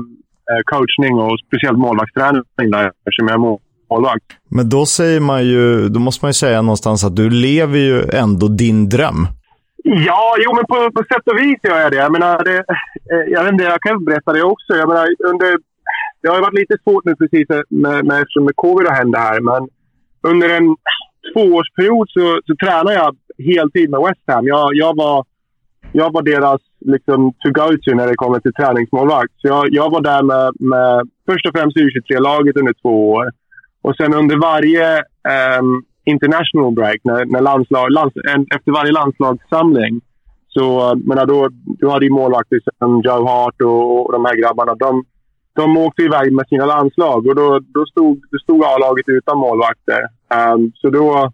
coachning och speciellt målvaktsträning där eftersom jag är målvakt. Men då säger man ju, då måste man ju säga någonstans att du lever ju ändå din dröm. Ja, jo men på, på sätt och vis gör jag det. Jag menar, det, eh, jag vet inte, jag kan berätta det också. Jag menar, under, det har ju varit lite svårt nu precis med, med, eftersom med covid har hänt här, men under en tvåårsperiod så, så tränade jag heltid med West Ham. Jag, jag var jag var deras liksom, to-go-to när det kommer till träningsmålvakt. Så jag, jag var där med, med först och främst U23-laget under två år. Och sen under varje um, international break, när, när landslag, lands, efter varje landslagssamling, så menar, då, då hade ju målvakter som Joe Hart och, och de här grabbarna. De, de åkte iväg med sina landslag och då, då stod, då stod A-laget utan målvakter. Um, så då,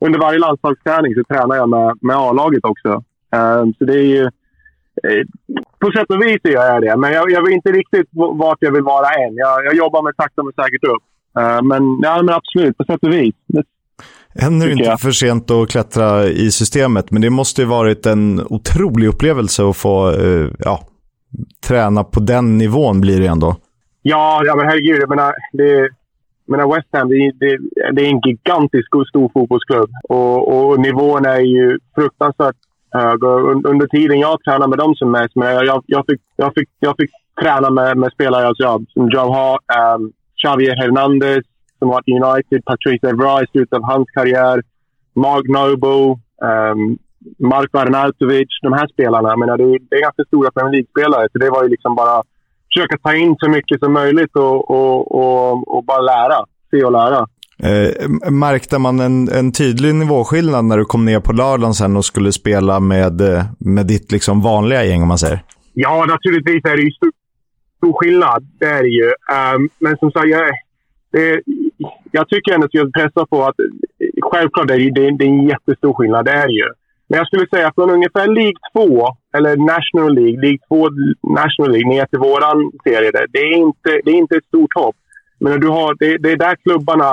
under varje landslagsträning så tränade jag med, med A-laget också. Um, så det är ju... Eh, på sätt och vis gör jag det, men jag, jag vet inte riktigt vart jag vill vara än. Jag, jag jobbar mig sakta men säkert upp. Uh, men, ja, men absolut, på sätt och vis. Än är det inte jag. för sent att klättra i systemet, men det måste ju varit en otrolig upplevelse att få uh, ja, träna på den nivån blir det ändå. Ja, ja men herregud. Jag menar, det, menar West Ham, det, det, det är en gigantisk och stor fotbollsklubb. Och, och nivån är ju fruktansvärt under tiden jag tränade med dem som mest, men jag, jag, fick, jag, fick, jag fick träna med, med spelare alltså, som Joe Hart, um, Xavier Hernandez som var i United, Patrice Evra i slutet av hans karriär, Mark Noble, ehm, um, Marko Arnautovic, de här spelarna. Jag menar, det, är, det är ganska stora Premier League-spelare, så det var ju liksom bara försöka ta in så mycket som möjligt och, och, och, och bara lära. Se och lära. Eh, märkte man en, en tydlig nivåskillnad när du kom ner på lördagen sen och skulle spela med, eh, med ditt liksom vanliga gäng, om man säger? Ja, naturligtvis är det ju stor, stor skillnad. Det är det ju. Um, men som sagt, jag, det, jag tycker ändå att jag pressar på att självklart är det, det, det är en jättestor skillnad. Det är det ju. Men jag skulle säga från ungefär League 2, eller National League, League 2 National League, ner till våran serie. Det är inte, det är inte ett stort hopp. Men du har, det, det är där klubbarna,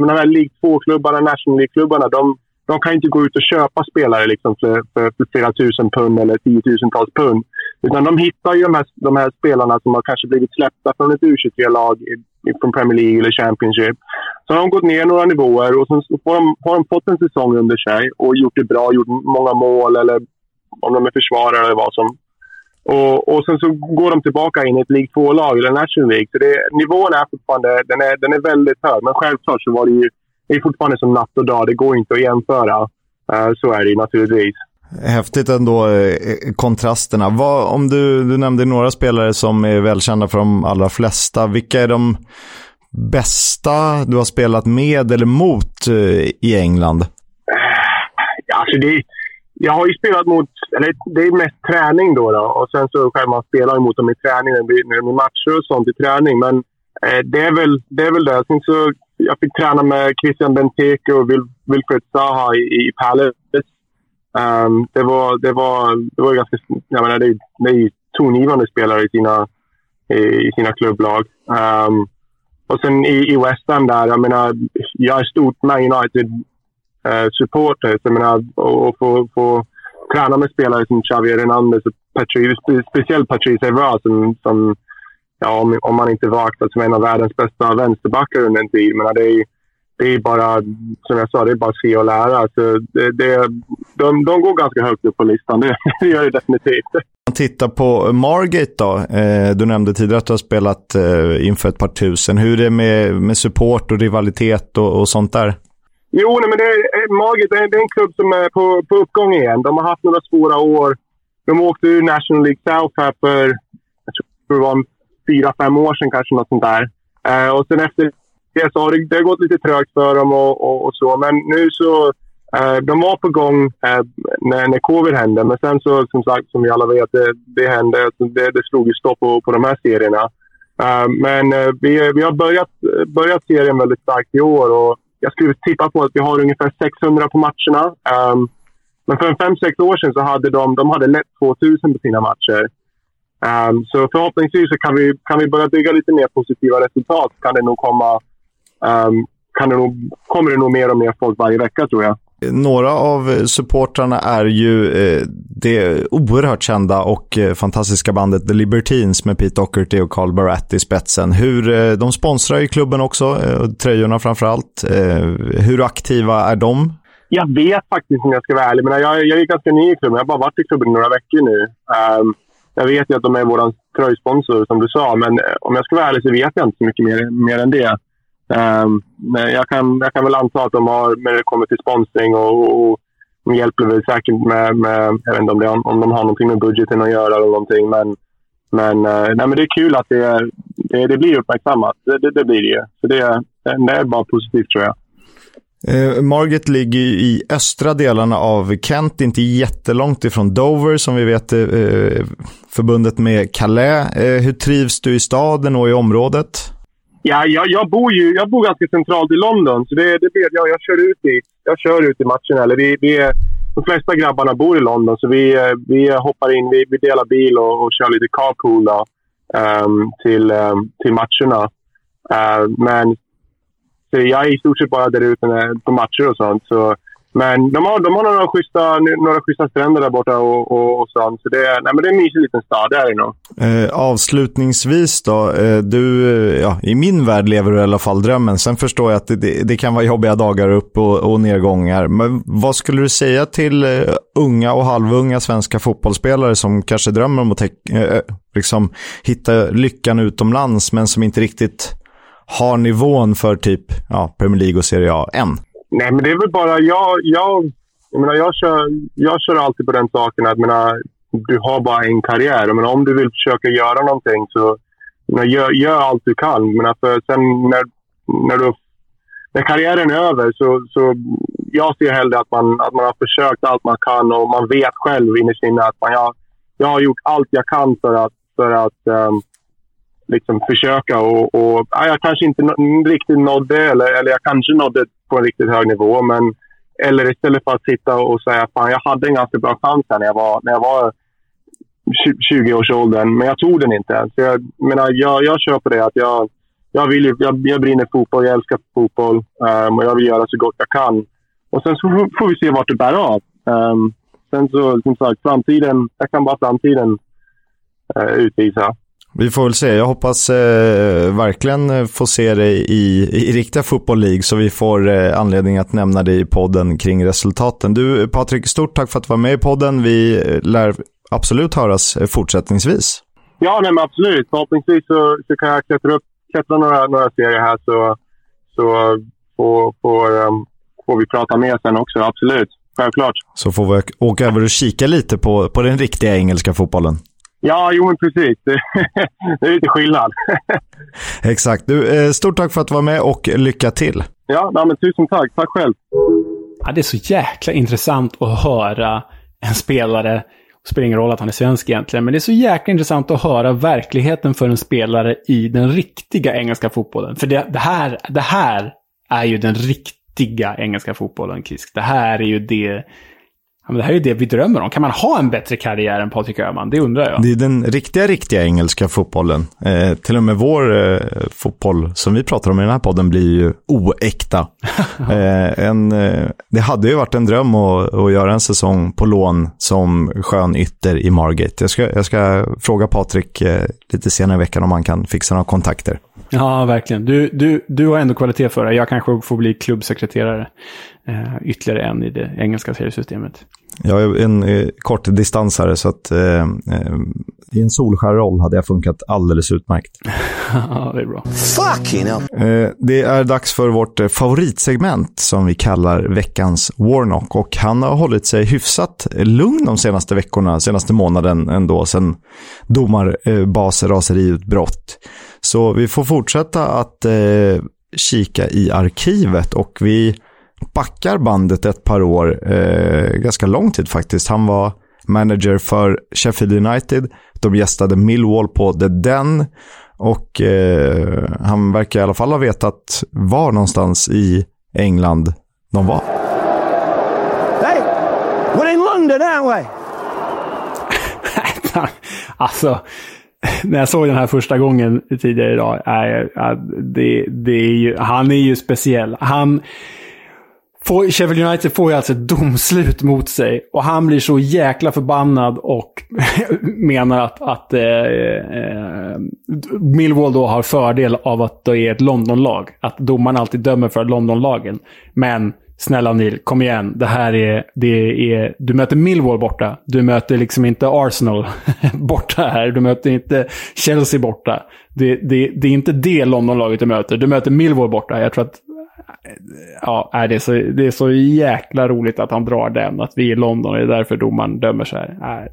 de här League 2-klubbarna, National League-klubbarna, de, de kan inte gå ut och köpa spelare liksom för, för, för flera tusen pund eller tiotusentals pund. Utan de hittar ju de här, de här spelarna som har kanske blivit släppta från ett U23-lag från Premier League eller Championship. Så har de gått ner några nivåer och så får de, har de fått en säsong under sig och gjort det bra, gjort många mål eller om de är försvarare eller vad som. Och, och sen så går de tillbaka in i ett League 2-lag eller National League. Så det, nivån är fortfarande den är, den är väldigt hög. Men självklart så var det ju det är fortfarande som natt och dag. Det går inte att jämföra. Uh, så är det ju naturligtvis. Häftigt ändå, eh, kontrasterna. Vad, om du, du nämnde några spelare som är välkända för de allra flesta. Vilka är de bästa du har spelat med eller mot eh, i England? Alltså det, jag har ju spelat mot, eller det är mest träning då, då och sen så själv man spelar mot dem i träning när det blir matcher och sånt i träning. Men eh, det, är väl, det är väl det. Sen så, jag fick träna med Christian Benteke och Wilfred Zaha i, i Palace. Um, det, var, det, var, det var ganska... Jag menar, det, det är tongivande spelare i sina, i, i sina klubblag. Um, och sen i, i West Ham där, jag menar, jag är stort Man eh, supporter. så jag menar, och få, få träna med spelare som Xavier Hernandez och Patrice, speciellt Patrice Evra som, som ja, om, om man inte var aktad som en av världens bästa vänsterbackar under en tid. Men det är, det är bara, som jag sa, det är bara att se och lära. Så det, det, de, de går ganska högt upp på listan, det, det gör det definitivt. Om Man tittar på Margate då. Eh, du nämnde tidigare att du har spelat eh, inför ett par tusen. Hur är det med, med support och rivalitet och, och sånt där? Jo, nej, men det, eh, Margate det är en klubb som är på, på uppgång igen. De har haft några svåra år. De åkte ur National League South här för, jag tror det var fyra, fem år sedan kanske, något sånt där. Eh, och sen efter det så har det, det har gått lite trögt för dem och, och, och så. Men nu så... Eh, de var på gång eh, när, när covid hände, men sen så som sagt, som vi alla vet, det, det hände. Alltså, det, det slog ju stopp på, på de här serierna. Eh, men eh, vi, vi har börjat, börjat serien väldigt starkt i år och jag skulle tippa på att vi har ungefär 600 på matcherna. Um, men för en fem sex år sedan så hade de, de hade lätt 2000 på sina matcher. Um, så förhoppningsvis så kan vi, kan vi börja bygga lite mer positiva resultat. Kan det nog komma um, kan det nog, kommer det nog mer och mer folk varje vecka tror jag. Några av supportrarna är ju eh, det oerhört kända och eh, fantastiska bandet The Libertines med Pete Doherty och Carl Barat i spetsen. Hur, eh, de sponsrar ju klubben också, eh, tröjorna framför allt. Eh, hur aktiva är de? Jag vet faktiskt om jag ska vara ärlig, men jag, jag är ganska ny i klubben. Jag har bara varit i klubben några veckor nu. Um, jag vet ju att de är vår tröjsponsor som du sa, men eh, om jag ska vara ärlig så vet jag inte så mycket mer, mer än det. Ehm, men jag kan, jag kan väl anta att de har, när det kommer till sponsring och, och, de hjälper väl säkert med, med jag vet inte om, det, om de har någonting med budgeten att göra eller någonting. Men, men, eh, nej, men det är kul att det, det, det blir uppmärksammat. Det, det, det blir det ju. Så det, det är bara positivt tror jag. Eh, Margate ligger i östra delarna av Kent, inte jättelångt ifrån Dover som vi vet är eh, förbundet med Calais. Eh, hur trivs du i staden och i området? Ja, jag, jag, bor ju jag bor ganska centralt i London, så det, det blir, jag, jag, kör ut i, jag kör ut i matcherna. Eller vi, vi, de flesta grabbarna bor i London, så vi, eh, vi hoppar in, vi, vi delar bil och, och kör lite carpool då, um, till, um, till matcherna. Uh, men så jag är i stort sett bara där ute på matcher och sånt. Så, men de har, de har några, schyssta, några schyssta stränder där borta och, och, och sånt. Så det, nej, men det är en mysig liten stad, det är det nog. Eh, avslutningsvis då. Eh, du, eh, ja, I min värld lever du i alla fall drömmen. Sen förstår jag att det, det, det kan vara jobbiga dagar upp och, och nedgångar. Men vad skulle du säga till eh, unga och halvunga svenska fotbollsspelare som kanske drömmer om att eh, eh, liksom, hitta lyckan utomlands men som inte riktigt har nivån för typ ja, Premier League och Serie A än? Nej, men det är väl bara... Jag, jag, jag, menar, jag, kör, jag kör alltid på den saken att menar, du har bara en karriär. Jag menar, om du vill försöka göra någonting så menar, gör, gör allt du kan. Menar, för sen när, när, du, när karriären är över så, så jag ser hellre att man, att man har försökt allt man kan och man vet själv innerst inne att man, jag, jag har gjort allt jag kan för att, för att um, liksom försöka. Och, och, ja, jag kanske inte riktigt nådde, eller, eller jag kanske nådde på en riktigt hög nivå. Men, eller istället för att sitta och säga att jag hade en ganska bra chans när jag var, när jag var 20-årsåldern, men jag tog den inte. Så jag, menar, jag, jag kör på det att jag, jag, vill, jag, jag brinner fotboll, jag älskar fotboll um, och jag vill göra så gott jag kan. Och sen så får vi se vart det bär av. Um, sen så, som sagt, framtiden, jag kan bara framtiden uh, utvisa. Vi får väl se. Jag hoppas eh, verkligen få se dig i, i riktiga Football League så vi får eh, anledning att nämna dig i podden kring resultaten. Du Patrik, stort tack för att du var med i podden. Vi eh, lär absolut höras eh, fortsättningsvis. Ja, nej, men absolut. Förhoppningsvis så, så kan jag klättra, upp, klättra några, några serier här så, så får, får, um, får vi prata mer sen också. Absolut. Självklart. Så får vi åka över och kika lite på, på den riktiga engelska fotbollen. Ja, jo men precis. Det, är lite skillnad. Exakt. Du, eh, stort tack för att du var med och lycka till. Ja, men tusen tack. Tack själv. Ja, det är så jäkla intressant att höra en spelare det spelar ingen roll att han är svensk egentligen, men det är så jäkla intressant att höra verkligheten för en spelare i den riktiga engelska fotbollen. För det, det, här, det här är ju den riktiga engelska fotbollen, Kisk. Det här är ju det Ja, men det här är ju det vi drömmer om. Kan man ha en bättre karriär än Patrik Öhman? Det undrar jag. Det är den riktiga, riktiga engelska fotbollen. Eh, till och med vår eh, fotboll som vi pratar om i den här podden blir ju oäkta. eh, en, eh, det hade ju varit en dröm att, att, göra en säsong på lån som skön ytter i Margate. Jag ska, jag ska fråga Patrik eh, lite senare i veckan om han kan fixa några kontakter. Ja, verkligen. Du, du, du har ändå kvalitet för det. Jag kanske får bli klubbsekreterare eh, ytterligare en i det engelska seriesystemet. Jag är en eh, kort distansare så att eh, eh, i en solskär roll hade jag funkat alldeles utmärkt. ja, det är bra. Fucking eh, Det är dags för vårt eh, favoritsegment som vi kallar veckans Warnock och han har hållit sig hyfsat lugn de senaste veckorna, senaste månaden ändå, sen domarbasraseriutbrott. Så vi får fortsätta att eh, kika i arkivet och vi backar bandet ett par år, eh, ganska lång tid faktiskt. Han var manager för Sheffield United. De gästade Millwall på The Den. Och eh, han verkar i alla fall ha vetat var någonstans i England de var. Hey, we're in London, aren't we? alltså, när jag såg den här första gången tidigare idag, är, är, det, det är ju, han är ju speciell. Han Får, Sheffield United får ju alltså ett domslut mot sig och han blir så jäkla förbannad och menar att, att eh, eh, Millwall då har fördel av att det är ett Londonlag. Att domaren alltid dömer för Londonlagen. Men snälla Neil, kom igen. Det här är, det är... Du möter Millwall borta. Du möter liksom inte Arsenal borta här. Du möter inte Chelsea borta. Det, det, det är inte det Londonlaget du möter. Du möter Millwall borta. Jag tror att eh, Ja, det, är så, det är så jäkla roligt att han drar den. Att vi är i London och det är därför domaren dömer så här.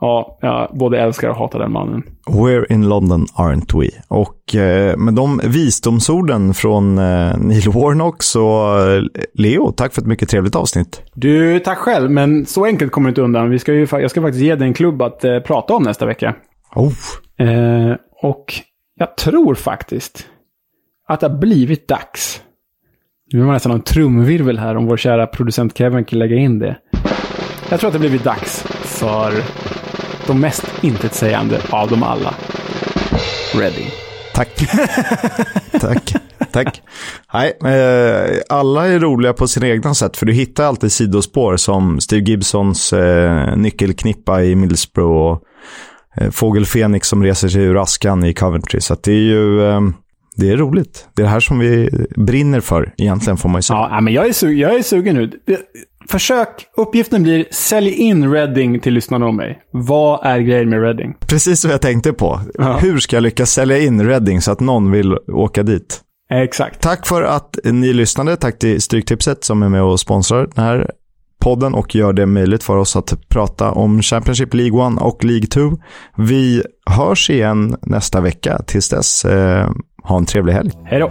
Ja, jag både älskar och hatar den mannen. We're in London, aren't we? Och eh, med de visdomsorden från eh, Neil Warnock så eh, Leo, tack för ett mycket trevligt avsnitt. Du, tack själv. Men så enkelt kommer du inte undan. Vi ska ju, jag ska faktiskt ge dig en klubb att eh, prata om nästa vecka. Oh, Eh, och jag tror faktiskt att det har blivit dags. Nu vill man nästan ha en trumvirvel här om vår kära producent Kevin kan lägga in det. Jag tror att det har blivit dags för de mest intetsägande av dem alla. Ready. tack. tack. Tack. Nej, eh, alla är roliga på sina egna sätt, för du hittar alltid sidospår som Steve Gibsons eh, nyckelknippa i Middlesbrough och eh, Fågel Fenix som reser sig ur askan i Coventry. Så att det är ju eh, det är roligt. Det är det här som vi brinner för, egentligen får man ju säga. Ja, men jag är, su- jag är sugen nu. Försök. Uppgiften blir sälj in Reading till lyssnarna om mig. Vad är grejen med Reading? Precis vad jag tänkte på. Ja. Hur ska jag lyckas sälja in Reading så att någon vill åka dit? Exakt. Tack för att ni lyssnade. Tack till Stryktipset som är med och sponsrar den här podden och gör det möjligt för oss att prata om Championship League 1 och League 2. Vi hörs igen nästa vecka. Tills dess, eh, ha en trevlig helg. Hej då.